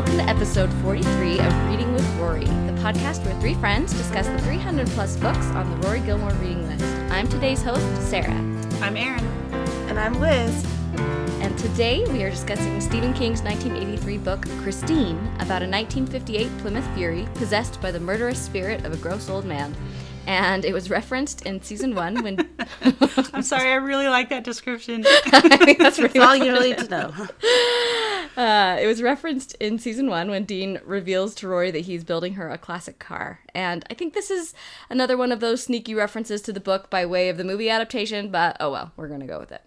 Welcome to episode 43 of Reading with Rory, the podcast where three friends discuss the 300 plus books on the Rory Gilmore reading list. I'm today's host, Sarah. I'm Erin. And I'm Liz. And today we are discussing Stephen King's 1983 book, Christine, about a 1958 Plymouth Fury possessed by the murderous spirit of a gross old man. And it was referenced in season one when. I'm sorry, I really like that description. I mean, that's really That's all you need to know. Uh, it was referenced in season one when Dean reveals to Rory that he's building her a classic car. And I think this is another one of those sneaky references to the book by way of the movie adaptation, but oh well, we're going to go with it.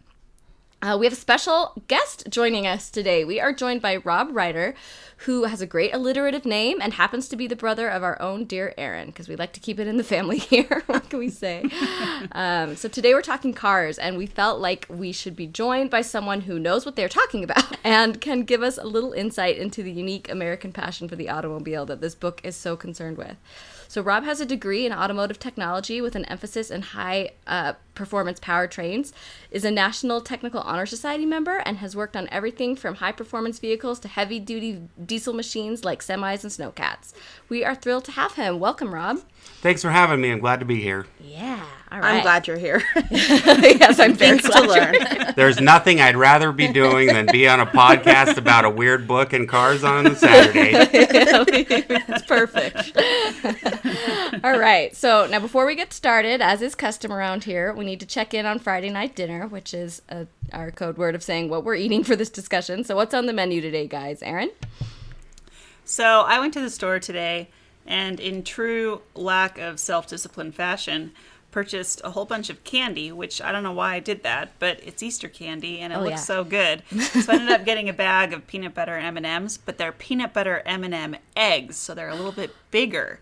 Uh, we have a special guest joining us today. We are joined by Rob Ryder, who has a great alliterative name and happens to be the brother of our own dear Erin, because we like to keep it in the family here. what can we say? um, so today we're talking cars, and we felt like we should be joined by someone who knows what they're talking about and can give us a little insight into the unique American passion for the automobile that this book is so concerned with. So Rob has a degree in automotive technology with an emphasis in high uh, performance powertrains, is a National Technical Honor Society member, and has worked on everything from high performance vehicles to heavy duty diesel machines like semis and snowcats. We are thrilled to have him. Welcome, Rob. Thanks for having me. I'm glad to be here. Yeah. All right. I'm glad you're here. yes, I'm very Things to learn. There's nothing I'd rather be doing than be on a podcast about a weird book and cars on a Saturday. It's perfect. All right. So now, before we get started, as is custom around here, we need to check in on Friday night dinner, which is uh our code word of saying what we're eating for this discussion. So, what's on the menu today, guys? Erin? So I went to the store today and, in true lack of self discipline fashion, purchased a whole bunch of candy, which I don't know why I did that, but it's Easter candy and it Oh, looks yeah. so good. So I ended up getting a bag of peanut butter M&Ms, but they're peanut butter M&M eggs, so they're a little bit bigger.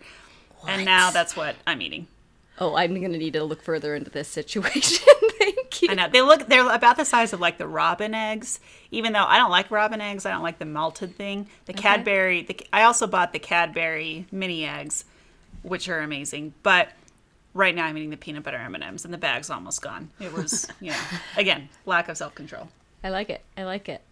And now that's what I'm eating. Oh, I'm going to need to look further into this situation. You. I know they look they're about the size of like the robin eggs. Even though I don't like robin eggs, I don't like the melted thing. The Cadbury, the, I also bought the Cadbury mini eggs, which are amazing. But right now I'm eating the peanut butter M and M's, and the bag's almost gone. It was, you know, again, lack of self control. I like it. I like it.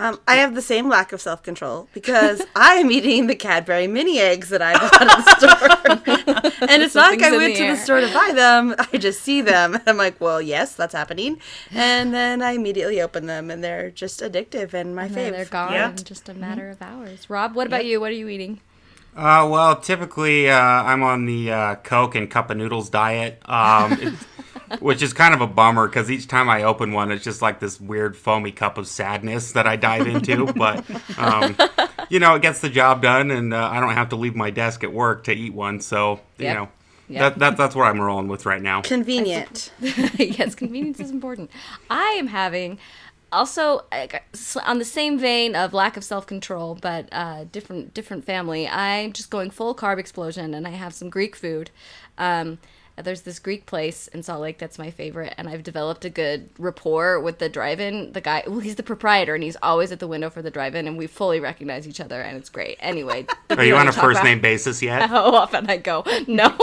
Um, I have the same lack of self control because I'm eating the Cadbury mini eggs that I bought at the store. and it's not like I went the to air. the store to buy them. I just see them. And I'm like, well, yes, that's happening. And then I immediately open them and they're just addictive and my And then they're gone Yeah. in just a matter of hours. Rob, what about you? What are you eating? Uh, well, typically uh, I'm on the uh, Coke and cup of noodles diet, um, it's- which is kind of a bummer because each time I open one, it's just like this weird foamy cup of sadness that I dive into. but um, you know, it gets the job done, and uh, I don't have to leave my desk at work to eat one. So you Yep. know, Yep. that, that that's what I'm rolling with right now. Convenient. yes, convenience is important. I am having also uh, on the same vein of lack of self control, but uh, different different family. I'm just going full carb explosion, and I have some Greek food. Um, there's this Greek place in Salt Lake that's my favorite, and I've developed a good rapport with the drive-in. The guy, well, he's the proprietor, and he's always at the window for the drive-in, and we fully recognize each other, and it's great. Anyway, Are you on a first name basis yet? How often I go? No,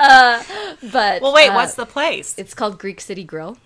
uh, but Well, wait, uh, what's the place? it's called Greek City Grill.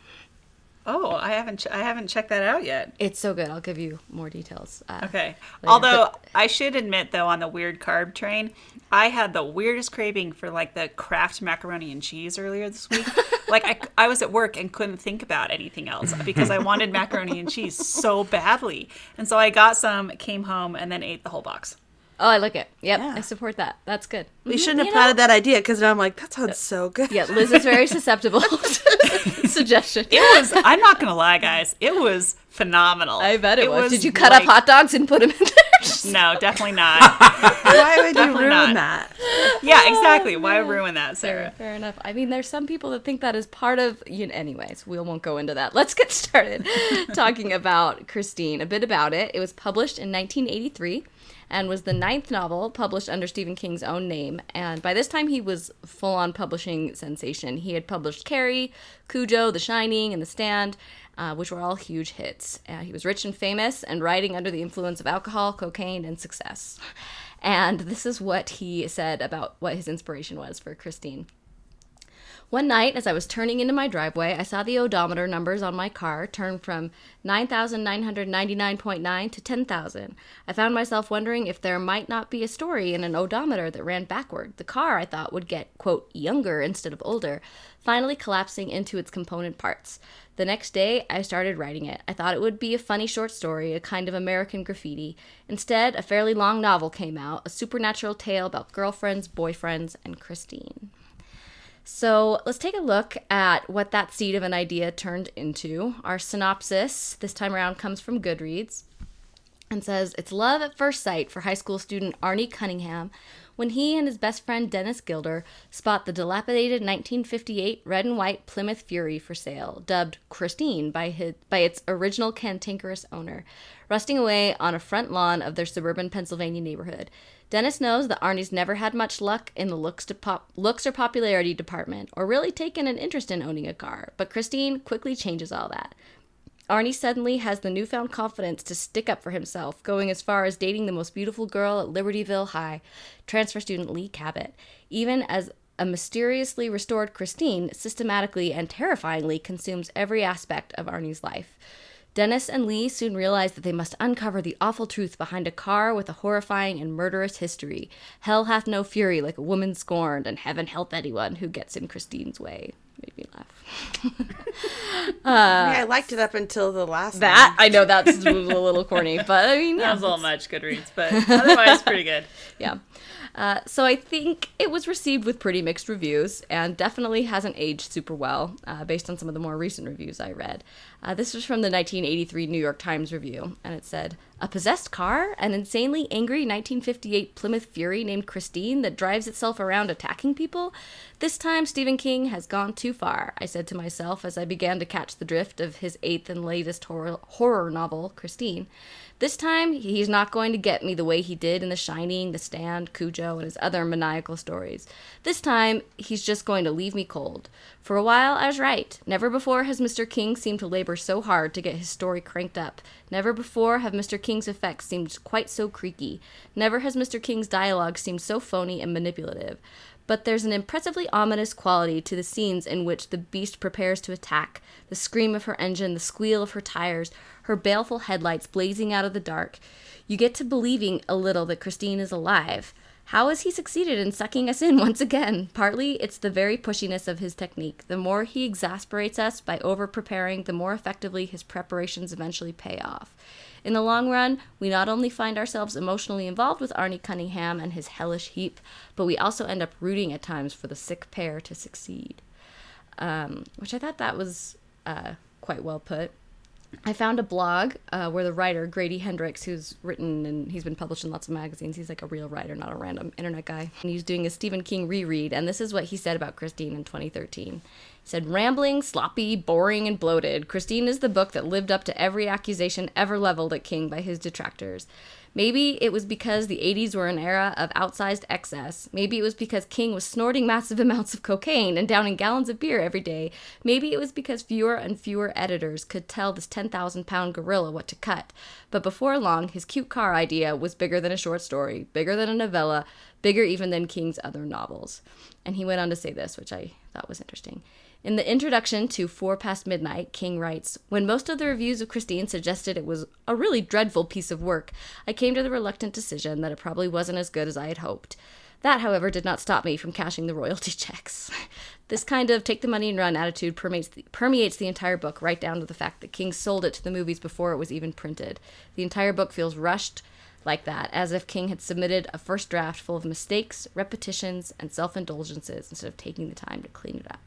Oh, I haven't ch- I haven't checked that out yet. It's so good. I'll give you more details. Uh, Okay. later, Although but- I should admit, though, on the weird carb train, I had the weirdest craving for like the Kraft macaroni and cheese earlier this week. like I, I was at work and couldn't think about anything else because I wanted macaroni and cheese so badly, and so I got some, came home, and then ate the whole box. Oh, I like it. Yep, Yeah. I support that. That's good. We Mhm, shouldn't you have know, planted that idea because now I'm like, that sounds so good. Yeah, Liz is very susceptible to suggestion. It was. I'm not gonna lie, guys. It was phenomenal. I bet it, was. Did you cut like- up hot dogs and put them in there? No, definitely not. Why would you ruin not. that? yeah, exactly. Why ruin that, Fair, Sarah? fair enough. I mean, there's some people that think that is part of. You know, anyways, we won't go into that. Let's get started talking about Christine. A bit about it. It was published in 1983 and was the ninth novel published under Stephen King's own name. And by this time, he was full on publishing sensation. He had published Carrie, Cujo, The Shining, and The Stand. Uh, which were all huge hits. Uh, he was rich and famous and writing under the influence of alcohol, cocaine, and success. And this is what he said about what his inspiration was for Christine. One night, as I was turning into my driveway, I saw the odometer numbers on my car turn from 9,999.9 to 10,000. I found myself wondering if there might not be a story in an odometer that ran backward. The car, I thought, would get, quote, younger instead of older, finally collapsing into its component parts. The next day, I started writing it. I thought it would be a funny short story, a kind of American graffiti. Instead, a fairly long novel came out, a supernatural tale about girlfriends, boyfriends, and Christine. So let's take a look at what that seed of an idea turned into. Our synopsis this time around comes from Goodreads and says it's love at first sight for high school student Arnie Cunningham when he and his best friend Dennis Guilder spot the dilapidated 1958 red and white Plymouth Fury for sale, dubbed Christine by his, by its original cantankerous owner, rusting away on a front lawn of their suburban Pennsylvania neighborhood. Dennis knows that Arnie's never had much luck in the looks, pop- looks or popularity department, or really taken an interest in owning a car, but Christine quickly changes all that. Arnie suddenly has the newfound confidence to stick up for himself, going as far as dating the most beautiful girl at Libertyville High, transfer student Lee Cabot, even as a mysteriously restored Christine systematically and terrifyingly consumes every aspect of Arnie's life. Dennis and Lee soon realize that they must uncover the awful truth behind a car with a horrifying and murderous history. Hell hath no fury like a woman scorned, and heaven help anyone who gets in Christine's way. Made me laugh. yeah, I liked it up until the last That I know that's a little corny, but I mean, That yeah, was a little much, Goodreads, but otherwise pretty good. yeah. Uh, so I think it was received with pretty mixed reviews and definitely hasn't aged super well uh, based on some of the more recent reviews I read. Uh, this was from the 1983 New York Times review, and it said, "A possessed car, an insanely angry 1958 Plymouth Fury named Christine that drives itself around attacking people. This time Stephen King has gone too far." I said to myself as I began to catch the drift of his eighth and latest horror, horror novel, Christine. This time, he's not going to get me the way he did in The Shining, The Stand, Cujo, and his other maniacal stories. This time, he's just going to leave me cold. For a while, I was right. Never before has Mr. King seemed to labor so hard to get his story cranked up. Never before have Mr. King's effects seemed quite so creaky. Never has Mr. King's dialogue seemed so phony and manipulative but there's an impressively ominous quality to the scenes in which the beast prepares to attack the scream of her engine, the squeal of her tires, her baleful headlights blazing out of the dark. You get to believing a little that Christine is alive. How has he succeeded in sucking us in once again? Partly it's the very pushiness of his technique. The more he exasperates us by over preparing, the more effectively his preparations eventually pay off. In the long run, we not only find ourselves emotionally involved with Arnie Cunningham and his hellish heap, but we also end up rooting at times for the sick pair to succeed. Um, which I thought that was uh, quite well put. I found a blog uh, where the writer Grady Hendrix, who's written and he's been published in lots of magazines, he's like a real writer, not a random internet guy. And he's doing a Stephen King reread, and this is what he said about Christine in 2013. He said, "Rambling, sloppy, boring, and bloated. Christine is the book that lived up to every accusation ever leveled at King by his detractors." Maybe it was because the 80s were an era of outsized excess. Maybe it was because King was snorting massive amounts of cocaine and downing gallons of beer every day. Maybe it was because fewer and fewer editors could tell this 10,000 pound gorilla what to cut. But before long, his cute car idea was bigger than a short story, bigger than a novella, bigger even than King's other novels. And he went on to say this, which I thought was interesting. In the introduction to Four Past Midnight, King writes When most of the reviews of Christine suggested it was a really dreadful piece of work, I came to the reluctant decision that it probably wasn't as good as I had hoped. That, however, did not stop me from cashing the royalty checks. this kind of take the money and run attitude permeates the, permeates the entire book, right down to the fact that King sold it to the movies before it was even printed. The entire book feels rushed like that, as if King had submitted a first draft full of mistakes, repetitions, and self indulgences instead of taking the time to clean it up.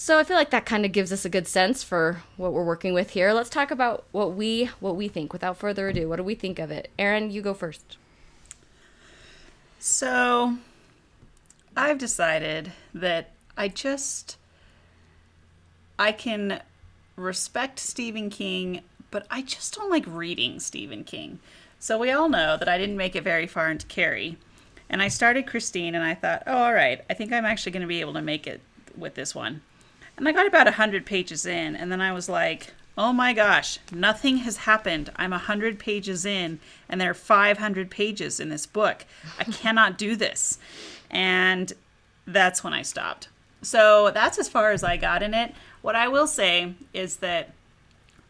So I feel like that kind of gives us a good sense for what we're working with here. Let's talk about what we what we think. Without further ado, what do we think of it? Erin, you go first. So, I've decided that I just I can respect Stephen King, but I just don't like reading Stephen King. So we all know that I didn't make it very far into Carrie. And I started Christine and I thought, "Oh, all right. I think I'm actually going to be able to make it with this one." And I got about 100 pages in and then I was like, "Oh my gosh, nothing has happened. I'm 100 pages in and there are 500 pages in this book. I cannot do this." And that's when I stopped. so that's as far as I got in it. What I will say is that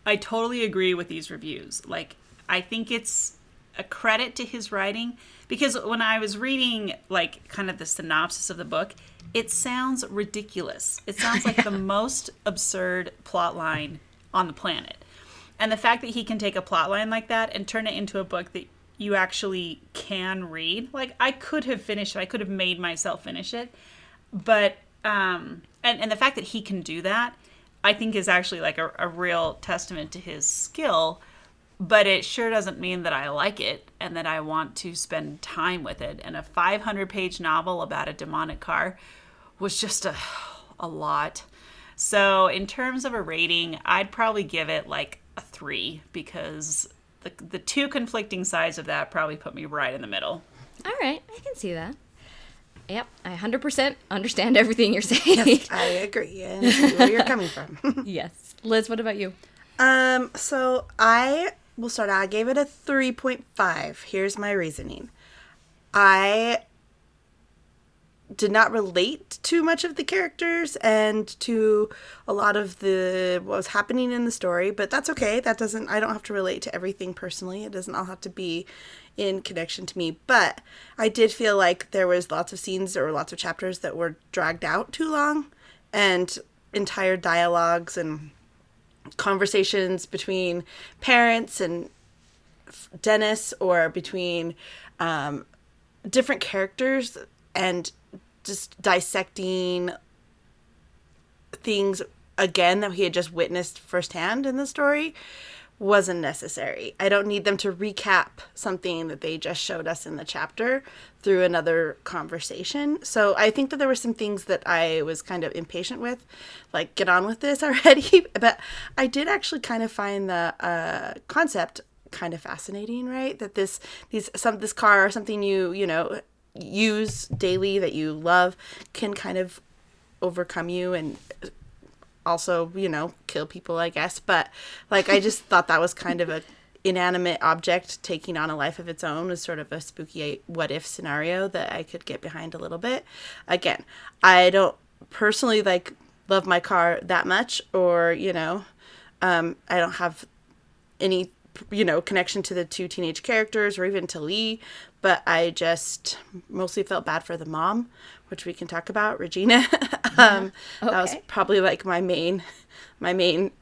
I totally agree with these reviews. Like, I think it's a credit to his writing because when I was reading, like, kind of the synopsis of the book, it sounds ridiculous. It sounds like the most absurd plot line on the planet. And the fact that he can take a plot line like that and turn it into a book that you actually can read, like, I could have finished it, I could have made myself finish it. But, um, and, and the fact that he can do that, I think is actually like a, a real testament to his skill but it sure doesn't mean that I like it and that I want to spend time with it. And a 500 page novel about a demonic car was just a, a lot. So, in terms of a rating, I'd probably give it like a three because the, the two conflicting sides of that probably put me right in the middle. All right, I can see that. Yep, I 100% understand everything you're saying. I agree and see where you're coming from. yes. Liz, what about you? Um, so I will start out. I gave it a 3.5. Here's my reasoning. I did not relate to much of the characters and to a lot of the what was happening in the story, but that's okay. That doesn't I don't have to relate to everything personally. It doesn't all have to be in connection to me, but I did feel like there was lots of scenes or lots of chapters that were dragged out too long and entire dialogues and conversations between parents and Dennis or between um, different characters and just dissecting things again that he had just witnessed firsthand in the story wasn't necessary. I don't need them to recap something that they just showed us in the chapter through another conversation. So I think that there were some things that I was kind of impatient with, like get on with this already. but I did actually kind of find the uh, concept kind of fascinating, right? That this these some this car or something you you know use daily that you love can kind of overcome you and also, you know, kill people, I guess. But like, I just thought that was kind of a inanimate object taking on a life of its own was sort of a spooky what if scenario that I could get behind a little bit. Again, I don't personally like love my car that much, or you know, um, I don't have any you know connection to the two teenage characters or even to Lee, but I just mostly felt bad for the mom, which we can talk about, Regina. um, okay. That was probably like my main, my main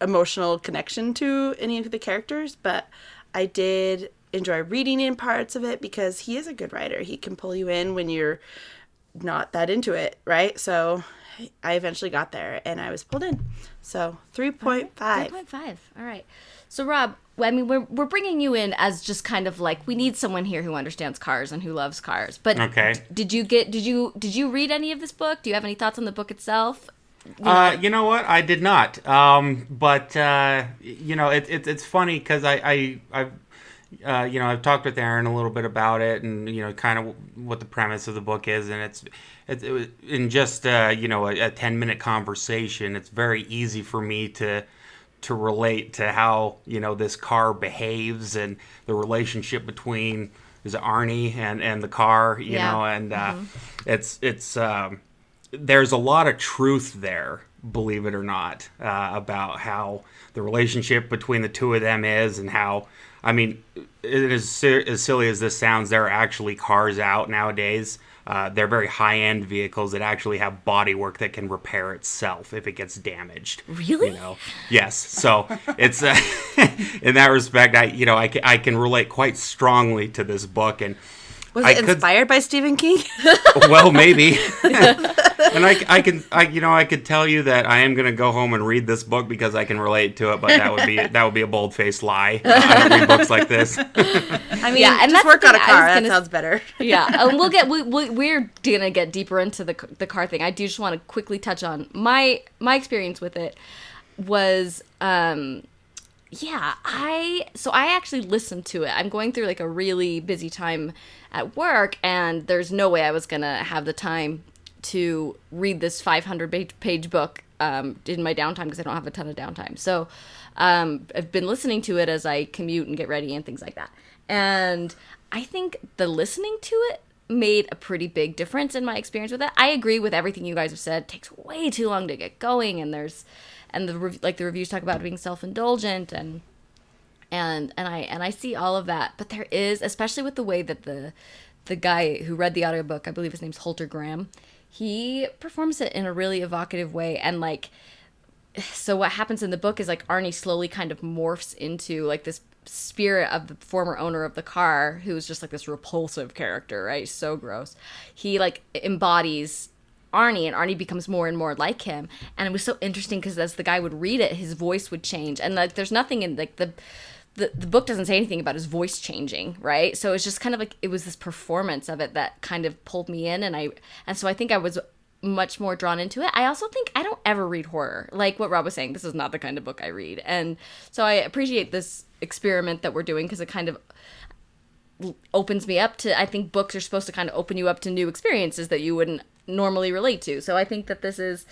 emotional connection to any of the characters. But I did enjoy reading in parts of it because he is a good writer. He can pull you in when you're not that into it, right? So I eventually got there and I was pulled in. So 3.5. 3.5. All right. So Rob, I mean, we're we're bringing you in as just kind of like we need someone here who understands cars and who loves cars. But okay, did you get did you did you read any of this book? Do you have any thoughts on the book itself? You know, uh, you know what? I did not. Um, but uh, you know, it, it it's funny because I I I've uh, you know I've talked with Erin a little bit about it and you know kind of what the premise of the book is, and it's it, it in just uh, you know a, a ten minute conversation. It's very easy for me to to relate to how you know this car behaves and the relationship between is Arnie and and the car you yeah. know and uh, mm-hmm. it's it's um, there's a lot of truth there believe it or not uh, about how the relationship between the two of them is and how I mean it is as silly as this sounds there are actually cars out nowadays uh, they're very high end vehicles that actually have bodywork that can repair itself if it gets damaged. Really? You know, yes. So it's uh, in that respect, I you know I can, I can relate quite strongly to this book and. Was it I inspired could, by Stephen King? well, maybe. and I, I can, I, you know, I could tell you that I am going to go home and read this book because I can relate to it, but that would be that would be a bold faced lie. Uh, I don't read books like this. I mean, yeah, and just work on a car. Gonna, that sounds better. yeah, and we'll get we, we, we're gonna get deeper into the the car thing. I do just want to quickly touch on my my experience with it was. um yeah, I so I actually listened to it. I'm going through like a really busy time at work and there's no way I was to have the time to read this 500 page book um, in my downtime because I don't have a ton of downtime. So um, I've been listening to it as I commute and get ready and things like that. And I think the listening to it made a pretty big difference in my experience with it. I agree with everything you guys have said. It takes way too long to get going, and there's and the like the reviews talk about being self indulgent and and and I and I see all of that. But there is, especially with the way that the the guy who read the audiobook, I believe his name's Holter Graham, he performs it in a really evocative way and like so what happens in the book is like Arnie slowly kind of morphs into like this spirit of the former owner of the car who's just like this repulsive character, right? So gross. He like embodies Arnie and Arnie becomes more and more like him. And it was so interesting because as the guy would read it, his voice would change. And like there's nothing in like the the, the book doesn't say anything about his voice changing, right? So it's just kind of like it was this performance of it that kind of pulled me in and I and so I think I was much more drawn into it. I also think I don't ever read horror. Like what Rob was saying, this is not the kind of book I read. And so I appreciate this experiment that we're doing because it kind of opens me up to I think books are supposed to kind of open you up to new experiences that you wouldn't normally relate to. So I think that this is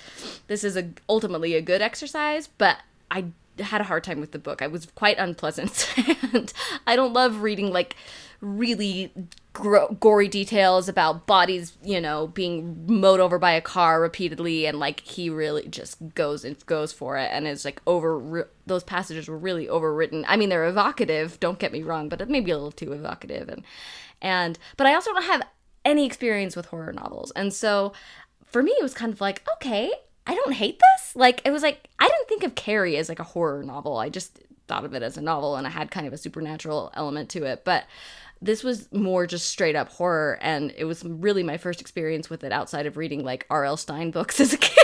this is a ultimately a good exercise, but I had a hard time with the book. I was quite unpleasant and I don't love reading like really gro- gory details about bodies, you know, being mowed over by a car repeatedly, and like he really just goes and goes for it, and is like over. Those passages were really overwritten. I mean, they're evocative. Don't get me wrong, but it may be a little too evocative, and and but I also don't have any experience with horror novels, and so for me, it was kind of like okay. I don't hate this. Like it was like I didn't think of Carrie as like a horror novel. I just thought of it as a novel and it had kind of a supernatural element to it. But this was more just straight up horror and it was really my first experience with it outside of reading like R.L. Stine books as a kid.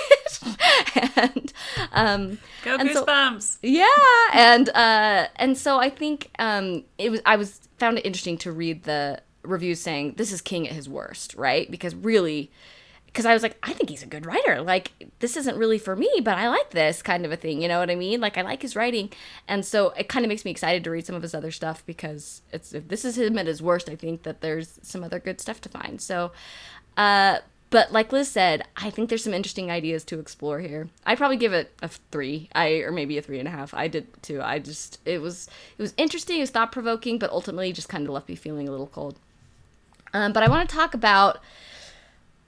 and um Go and so- goosebumps. yeah and uh and so i think um it was i was found it interesting to read the reviews saying this is king at his worst right because really because i was like i think he's a good writer like this isn't really for me but i like this kind of a thing you know what i mean like i like his writing and so it kind of makes me excited to read some of his other stuff because it's if this is him at his worst i think that there's some other good stuff to find so uh but like Liz said, I think there's some interesting ideas to explore here. I'd probably give it a three, I or maybe a three and a half. I did too. I just it was it was interesting, it was thought provoking, but ultimately just kind of left me feeling a little cold. Um, but I want to talk about.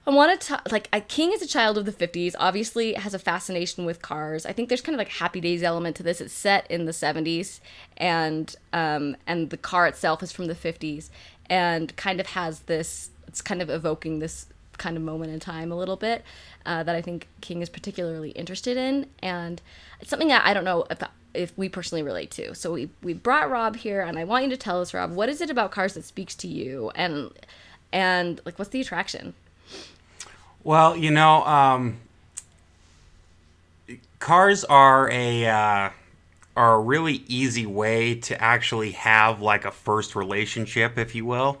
I want to talk like a King is a child of the 50s. Obviously, has a fascination with cars. I think there's kind of like Happy Days element to this. It's set in the 70s, and um, and the car itself is from the 50s, and kind of has this. It's kind of evoking this kind of moment in time a little bit uh, that I think King is particularly interested in, and it's something that I don't know if if we personally relate to. So we we brought Rob here, and I want you to tell us, Rob, what is it about cars that speaks to you, and and like what's the attraction? Well, you know, um, cars are a uh, are a really easy way to actually have like a first relationship, if you will.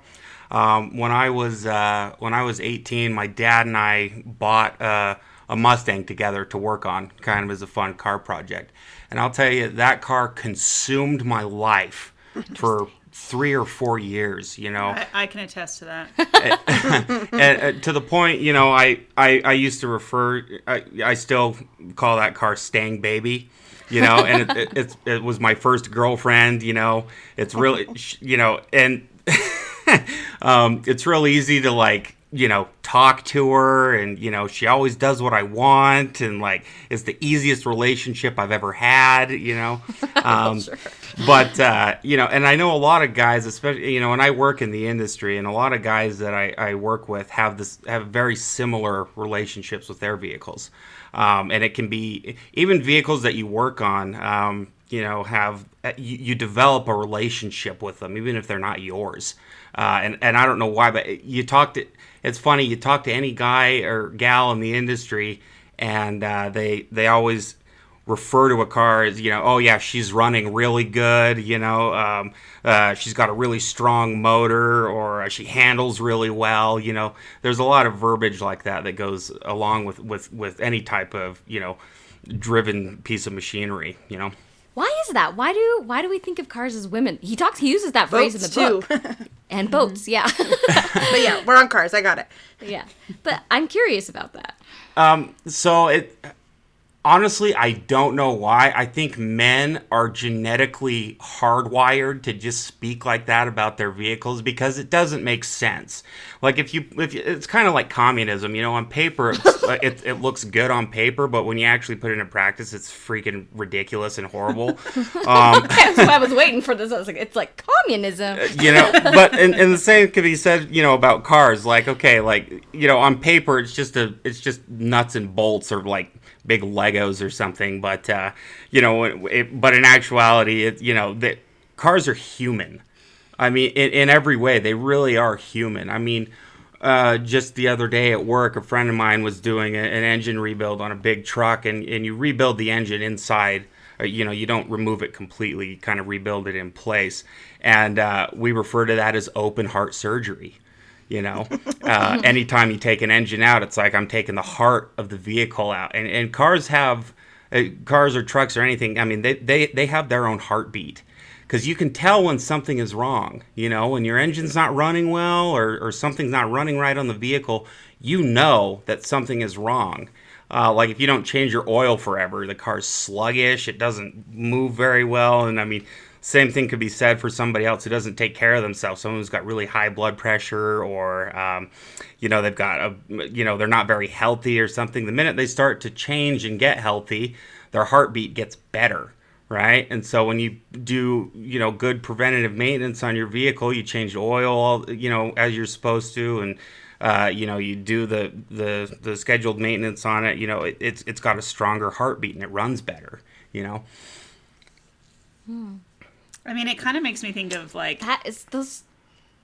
Um, when I was uh, when I was 18, my dad and I bought uh, a Mustang together to work on, kind of as a fun car project. And I'll tell you, that car consumed my life for three or four years. You know, I, I can attest to that. and, uh, to the point, you know, I, I, I used to refer, I, I still call that car Stang Baby, you know, and it, it, it's, it was my first girlfriend, you know, it's really, you know, and um, it's real easy to like, you know, talk to her and, you know, she always does what I want and like, it's the easiest relationship I've ever had, you know. Um, but uh, you know, and I know a lot of guys, especially you know, and I work in the industry, and a lot of guys that I, I work with have this have very similar relationships with their vehicles, um, and it can be even vehicles that you work on. Um, you know, have you, you develop a relationship with them, even if they're not yours. Uh, and and I don't know why, but you talk to. It's funny. You talk to any guy or gal in the industry, and uh, they they always refer to a car as you know oh yeah she's running really good you know um, uh, she's got a really strong motor or uh, she handles really well you know there's a lot of verbiage like that that goes along with with with any type of you know driven piece of machinery you know Why is that? Why do why do we think of cars as women? He talks. He uses that phrase in the Boats, book. too. And boats, yeah, but yeah, we're on cars. I got it. yeah. But I'm curious about that. Um, so it honestly, I don't know why. I think men are genetically hardwired to just speak like that about their vehicles because it doesn't make sense. Like if you, if you, it's kind of like communism, you know. On paper, it, it looks good on paper, but when you actually put it into practice, it's freaking ridiculous and horrible. Um, That's why I was waiting for this. I was like, it's like communism, you know. But and, and the same could be said, you know, about cars. Like okay, like you know, on paper, it's just a, it's just nuts and bolts or like big Legos or something. But uh, you know, it, but in actuality, it, you know, that cars are human. I mean, in, in every way, they really are human. I mean, uh, just the other day at work, a friend of mine was doing a, an engine rebuild on a big truck, and, and you rebuild the engine inside. Uh, you know, you don't remove it completely, you kind of rebuild it in place. And uh, we refer to that as open heart surgery. You know, uh, anytime you take an engine out, it's like I'm taking the heart of the vehicle out. And, and cars have, uh, cars or trucks or anything, I mean, they, they, they have their own heartbeat because you can tell when something is wrong. You know, when your engine's not running well or, or something's not running right on the vehicle, you know that something is wrong. Uh, like if you don't change your oil forever, the car's sluggish, it doesn't move very well. And I mean, same thing could be said for somebody else who doesn't take care of themselves. Someone who's got really high blood pressure, or um, you know they've got a you know they're not very healthy or something. The minute they start to change and get healthy, their heartbeat gets better right? And so when you do, you know, good preventative maintenance on your vehicle, you change oil, you know, as you're supposed to, and uh, you know, you do the the the scheduled maintenance on it. You know, it, it's it's got a stronger heartbeat and it runs better. You know. Hmm. I mean, it kind of makes me think of like that is those.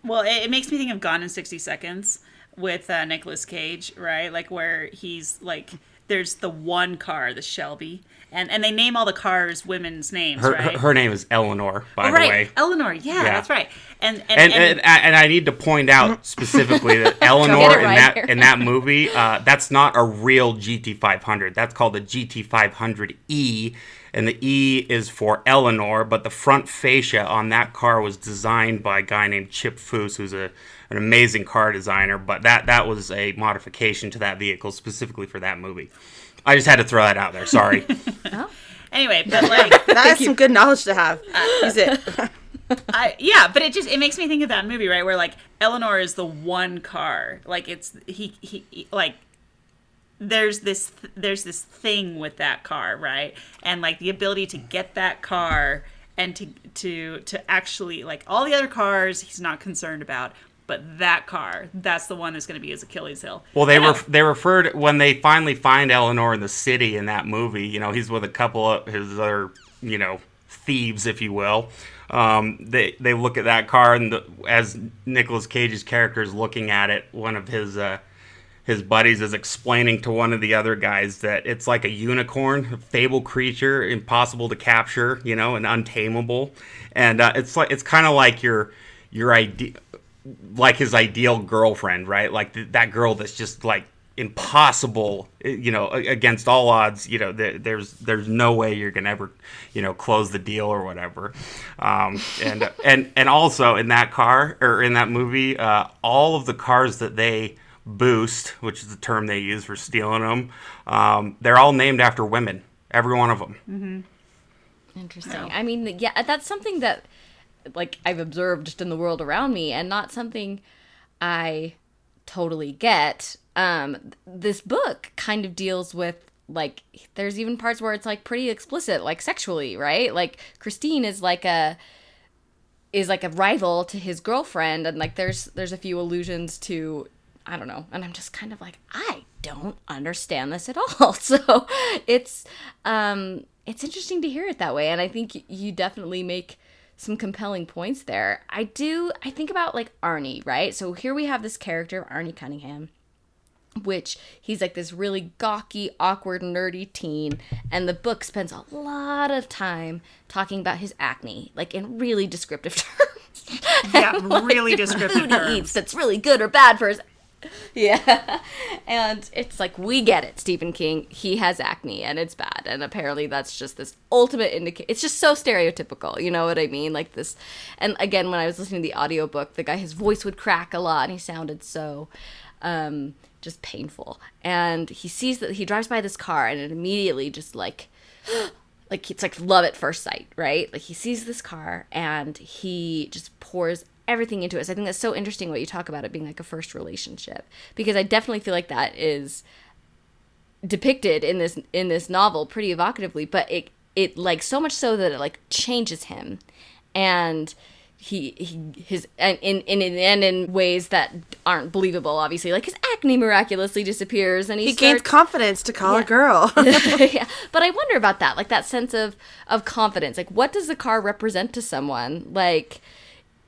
Well, it, it makes me think of Gone in sixty seconds with uh, Nicolas Cage, right? Like where he's like, there's the one car, the Shelby, and and they name all the cars women's names, her, right? Her, her, name is Eleanor, by oh, right. the way. Eleanor, yeah, yeah, that's right. And and and, and, and, and I need to point out specifically that Eleanor right in that here. in that movie, uh, that's not a real GT500. That's called a GT500E and the E is for Eleanor, but the front fascia on that car was designed by a guy named Chip Foose, who's a, an amazing car designer, but that, that was a modification to that vehicle specifically for that movie. I just had to throw that out there. Sorry. oh. Anyway, but like that's some good knowledge to have. Uh, Use it. I, yeah, but it just it makes me think of that movie, right? Where like Eleanor is the one car, like it's he he like there's this there's this thing with that car, right? And like the ability to get that car and to to to actually like all the other cars he's not concerned about, but that car, that's the one that's going to be his Achilles heel. Well, they were they referred when they finally find Eleanor in the city in that movie. You know, he's with a couple of his other you know thieves, if you will. Um, they they look at that car and the, as Nicolas Cage's character is looking at it, one of his uh, his buddies is explaining to one of the other guys that it's like a unicorn, a fable creature, impossible to capture, you know, and untamable. And uh, it's like it's kind of like your your idea, like his ideal girlfriend, right? Like th- that girl that's just like impossible, eh, you know, against all odds. You know, th- there's there's no way you're gonna ever, you know, close the deal or whatever. Um, and and and also in that car or in that movie, uh, all of the cars that they boost, which is the term they use for stealing them. Um, they're all named after women, every one of them. Mm-hmm. Interesting. Yeah. I mean, yeah, that's something that like I've observed just in the world around me, and not something I totally get. Um, this book kind of deals with like there's even parts where it's like pretty explicit, like sexually, right? Like Christine is like a is like a rival to his girlfriend and like there's there's a few allusions to I don't know. And I'm just kind of like, I don't understand this at all. So it's um it's interesting to hear it that way. And I think you definitely make some compelling points there. I do I think about like Arnie, right? So here we have this character, Arnie Cunningham, which he's like this really gawky, awkward, nerdy teen, and the book spends a lot of time talking about his acne, like in really descriptive terms. Yeah, really descriptive food terms. He eats that's really good or bad for his yeah. And it's like, we get it, Stephen King. He has acne and it's bad. And apparently that's just this ultimate indicator. It's just so stereotypical. You know what I mean? Like this. And again, when I was listening to the audiobook, the guy, his voice would crack a lot and he sounded so um, just painful. And he sees that he drives by this car, and it immediately just like. like it's like love at first sight, right? Like he sees this car and he just pours everything into it. So I think that's so interesting what you talk about it being like a first relationship because I definitely feel like that is depicted in this in this novel pretty evocatively, but it it like so much so that it like changes him. And he, he his and in in and in ways that aren't believable obviously. Like his acne miraculously disappears and he, He gains confidence to call a girl. yeah. But i wonder about that like that sense of of confidence. Like what does the car represent to someone? Like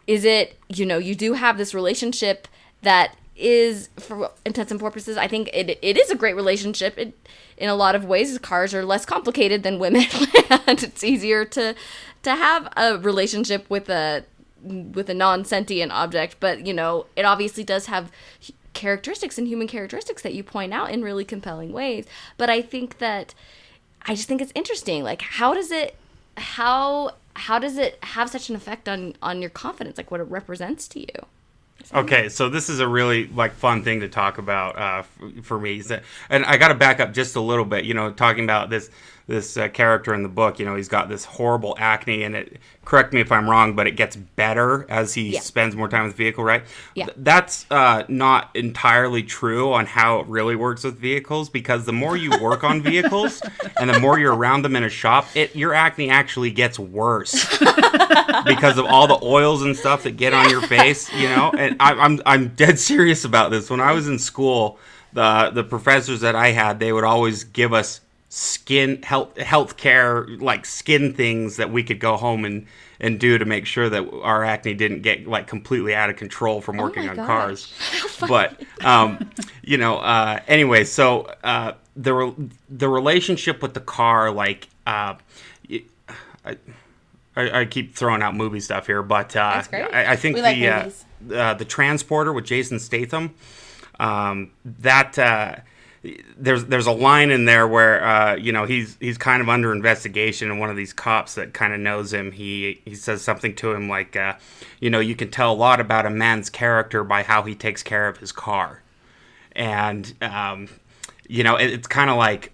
is it you know you do have this relationship that is for intents and purposes i think it, it is a great relationship. It, in a lot of ways cars are less complicated than women. And it's easier to to have a relationship with a with a non-sentient object. But you know it obviously does have characteristics and human characteristics that you point out in really compelling ways. But i think that I just think it's interesting. Like, how does it, how how does it have such an effect on on your confidence? Like, what it represents to you? Okay, so this is a really like fun thing to talk about uh, f- for me, and I got to back up just a little bit. You know, talking about this this uh, character in the book. You know, he's got this horrible acne, and it. Correct me if I'm wrong, but it gets better as he Yeah. spends more time with the vehicle, right? Yeah. Th- that's uh, not entirely true on how it really works with vehicles because the more you work on vehicles and the more you're around them in a shop, it your acne actually gets worse because of all the oils and stuff that get on your face, you know. And I, I'm I'm dead serious about this. When I was in school, the the professors that I had, they would always give us skin health health care like skin things that we could go home and and do to make sure that our acne didn't get like completely out of control from working my on gosh. cars but um you know uh anyway so uh the re- the relationship with the car like uh y- I, I, I keep throwing out movie stuff here, but uh. I, I think We the like uh, uh, the transporter with Jason Statham, um, that uh, there's there's a line in there where uh, you know he's he's kind of under investigation, and one of these cops that kind of knows him, he he says something to him like, uh, you know, you can tell a lot about a man's character by how he takes care of his car, and um, you know, it, it's kind of like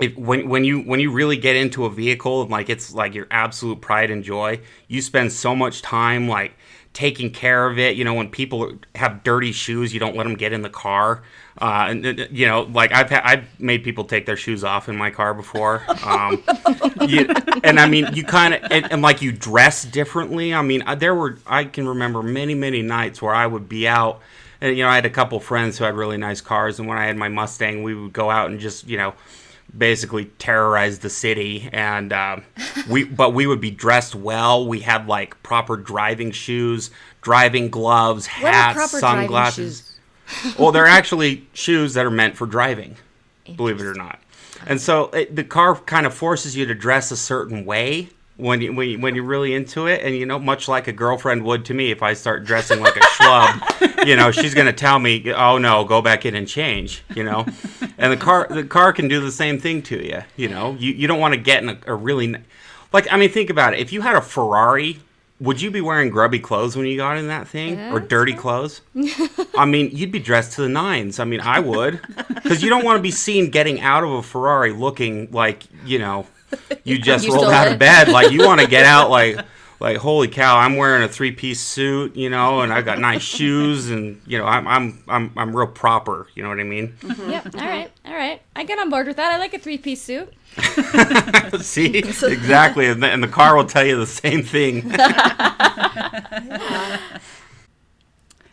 if, when when you when you really get into a vehicle and like it's like your absolute pride and joy, you spend so much time like taking care of it. You know, when people have dirty shoes, you don't let them get in the car. Uh, and uh, you know, like I've ha- I've made people take their shoes off in my car before. Um, you, and I mean, you kind of and, and like you dress differently. I mean, there were I can remember many many nights where I would be out. And you know, I had a couple friends who had really nice cars, and when I had my Mustang, we would go out and just you know basically terrorize the city and um, we but we would be dressed well. We had like proper driving shoes driving gloves hats sunglasses. well they're actually shoes that are meant for driving believe it or not. And so it, the car kind of forces you to dress a certain way when you, when, you, when you're really into it and you know much like a girlfriend would to me if i start dressing like a schlub you know she's going to tell me oh no go back in and change you know? And the car the car can do the same thing to you you know? You, you don't want to get in a, a really like i mean think about it. If you had a ferrari would you be wearing grubby clothes when you got in that thing? Or dirty clothes? I mean, you'd be dressed to the nines. I mean, I would, because you don't want to be seen getting out of a Ferrari looking like you know you just You rolled out it. of bed. Like you want to get out like like holy cow, I'm wearing a three piece suit, you know, and I've got nice shoes, and you know, I'm I'm I'm I'm real proper. You know what I mean? Mm-hmm. Yep. All right. All right. I get on board with that. I like a three piece suit. See, exactly, and the, and the car will tell you the same thing.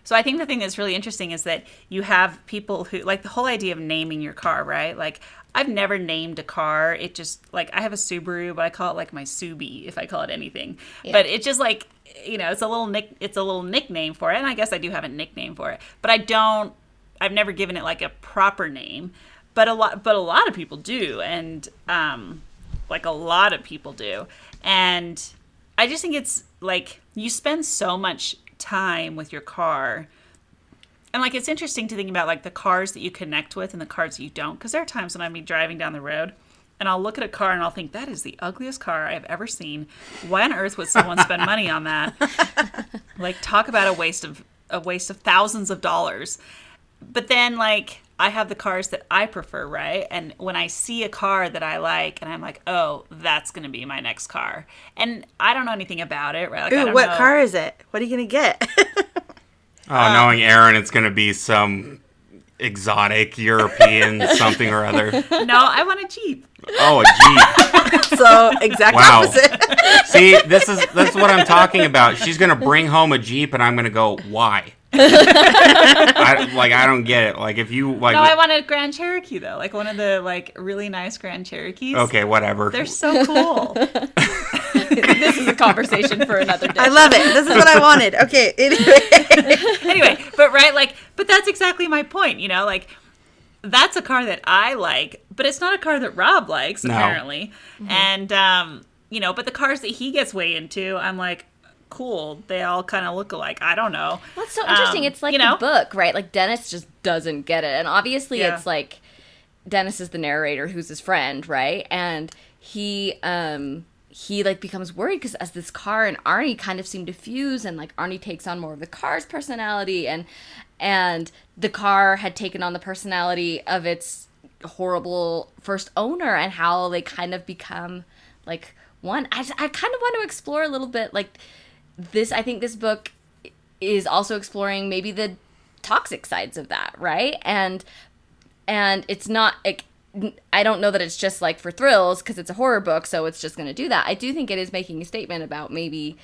So I think the thing that's really interesting is that you have people who like the whole idea of naming your car, right? Like I've never named a car. It just like I have a Subaru, but I call it like my Subi if I call it anything. But it just like you know, it's a little nick it's a little nickname for it. And I guess I do have a nickname for it. But I don't I've never given it like a proper name. But a lot but a lot of people do and um like a lot of people do. And I just think it's like you spend so much time with your car. And like it's interesting to think about like the cars that you connect with and the cars that you don't. Because there are times when I'm be driving down the road and I'll look at a car and I'll think that is the ugliest car I've ever seen. Why on earth would someone spend money on that? like talk about a waste of a waste of thousands of dollars. but then like I have the cars that I prefer, right? And when I see a car that I like, and I'm like, oh, that's gonna be my next car, and I don't know anything about it, right? Like, I Ooh, what know. car is it? What are you gonna get? Oh, um, knowing Erin, it's going to be some exotic European something or other. No, I want a Jeep. Oh, a Jeep. so exact Wow. opposite. See, this is that's what I'm talking about. She's gonna bring home a Jeep, and I'm gonna go, why? I, like I don't get it. Like if you like, No, I want a Grand Cherokee though, like one of the like really nice Grand Cherokees. okay, whatever. They're so cool. This is a conversation for another day. I love it. This is what I wanted. Okay. Anyway. anyway, but right, like, but that's exactly my point. You know, like that's a car that I like, but it's not a car that Rob likes No. apparently. And um, you know, but the cars that he gets way into, I'm like, cool. They all kind of look alike. I don't know. Well, so interesting. Um, it's like you know? the book, right? Like Dennis just doesn't get it, and obviously Yeah. it's like Dennis is the narrator, who's his friend, right? And he, um, he like becomes worried because as this car and Arnie kind of seem to fuse, and like Arnie takes on more of the car's personality, and and the car had taken on the personality of its horrible first owner, and how they kind of become like one. I I kind of want to explore a little bit like this i think this book is also exploring maybe the toxic sides of that right and and it's not like i don't know that it's just like for thrills because it's a horror book so it's just going to do that i do think it is making a statement about maybe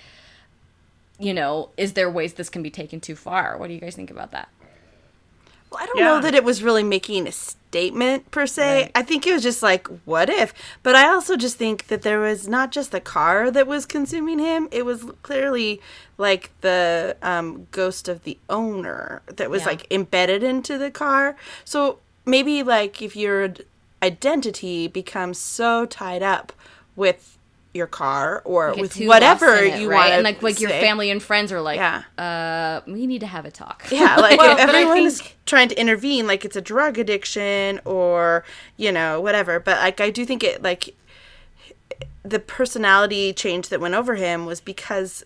you know is there ways this can be taken too far what do you guys think about that Well, I don't Yeah. know that it was really making a statement per se. Right. I think it was just like, what if? But I also just think that there was not just the car that was consuming him, it was clearly like the um, ghost of the owner that was Yeah. like embedded into the car. So maybe like if your d- identity becomes so tied up with your car or with whatever it, you right? want and like like your family and friends are like Yeah. uh we need to have a talk Yeah, like Well, is think- trying to intervene, like it's a drug addiction or you know whatever. But like I do think it like the personality change that went over him was because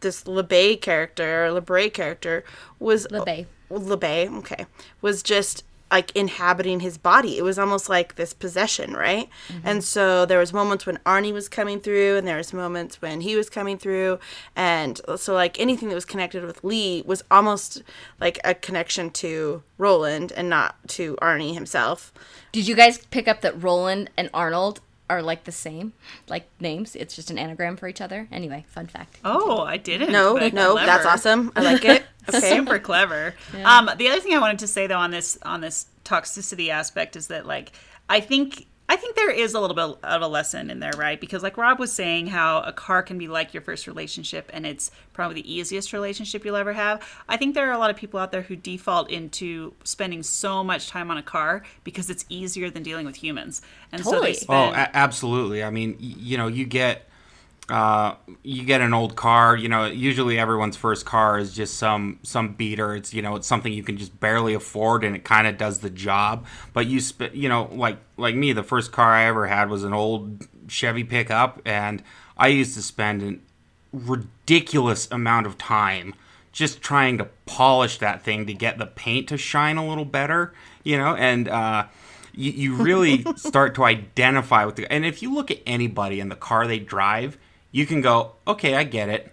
this LeBay character, or LeBray character was LeBay. LeBay, okay, was just like inhabiting his body. It was almost like this possession, right? Mm-hmm. And so there was moments when Arnie was coming through, and there was moments when he was coming through, and so like anything that was connected with Leigh was almost like a connection to Roland and not to Arnie himself. Did you guys pick up that Roland and Arnold are like the same, like names? It's just an anagram for each other. Anyway, fun fact. Oh, I didn't. No, but no, that's awesome. I like it. Okay. super clever. Um, the other thing I wanted to say though on this on this toxicity aspect is that like I think I think there is a little bit of a lesson in there, right? Because like Rob was saying, how a car can be like your first relationship, and it's probably the easiest relationship you'll ever have. I think there are a lot of people out there who default into spending so much time on a car because it's easier than dealing with humans, and so Totally. they Oh, spend. a- absolutely. I mean, y- you know, you get uh, you get an old car. You know, usually everyone's first car is just some some beater. It's you know, it's something you can just barely afford, and it kind of does the job. But you sp- you know, like like me, the first car I ever had was an old Chevy pickup, and I used to spend an ridiculous amount of time just trying to polish that thing to get the paint to shine a little better, you know, and uh, you, you really start to identify with the. And if you look at anybody in the car they drive, you can go, okay, I get it.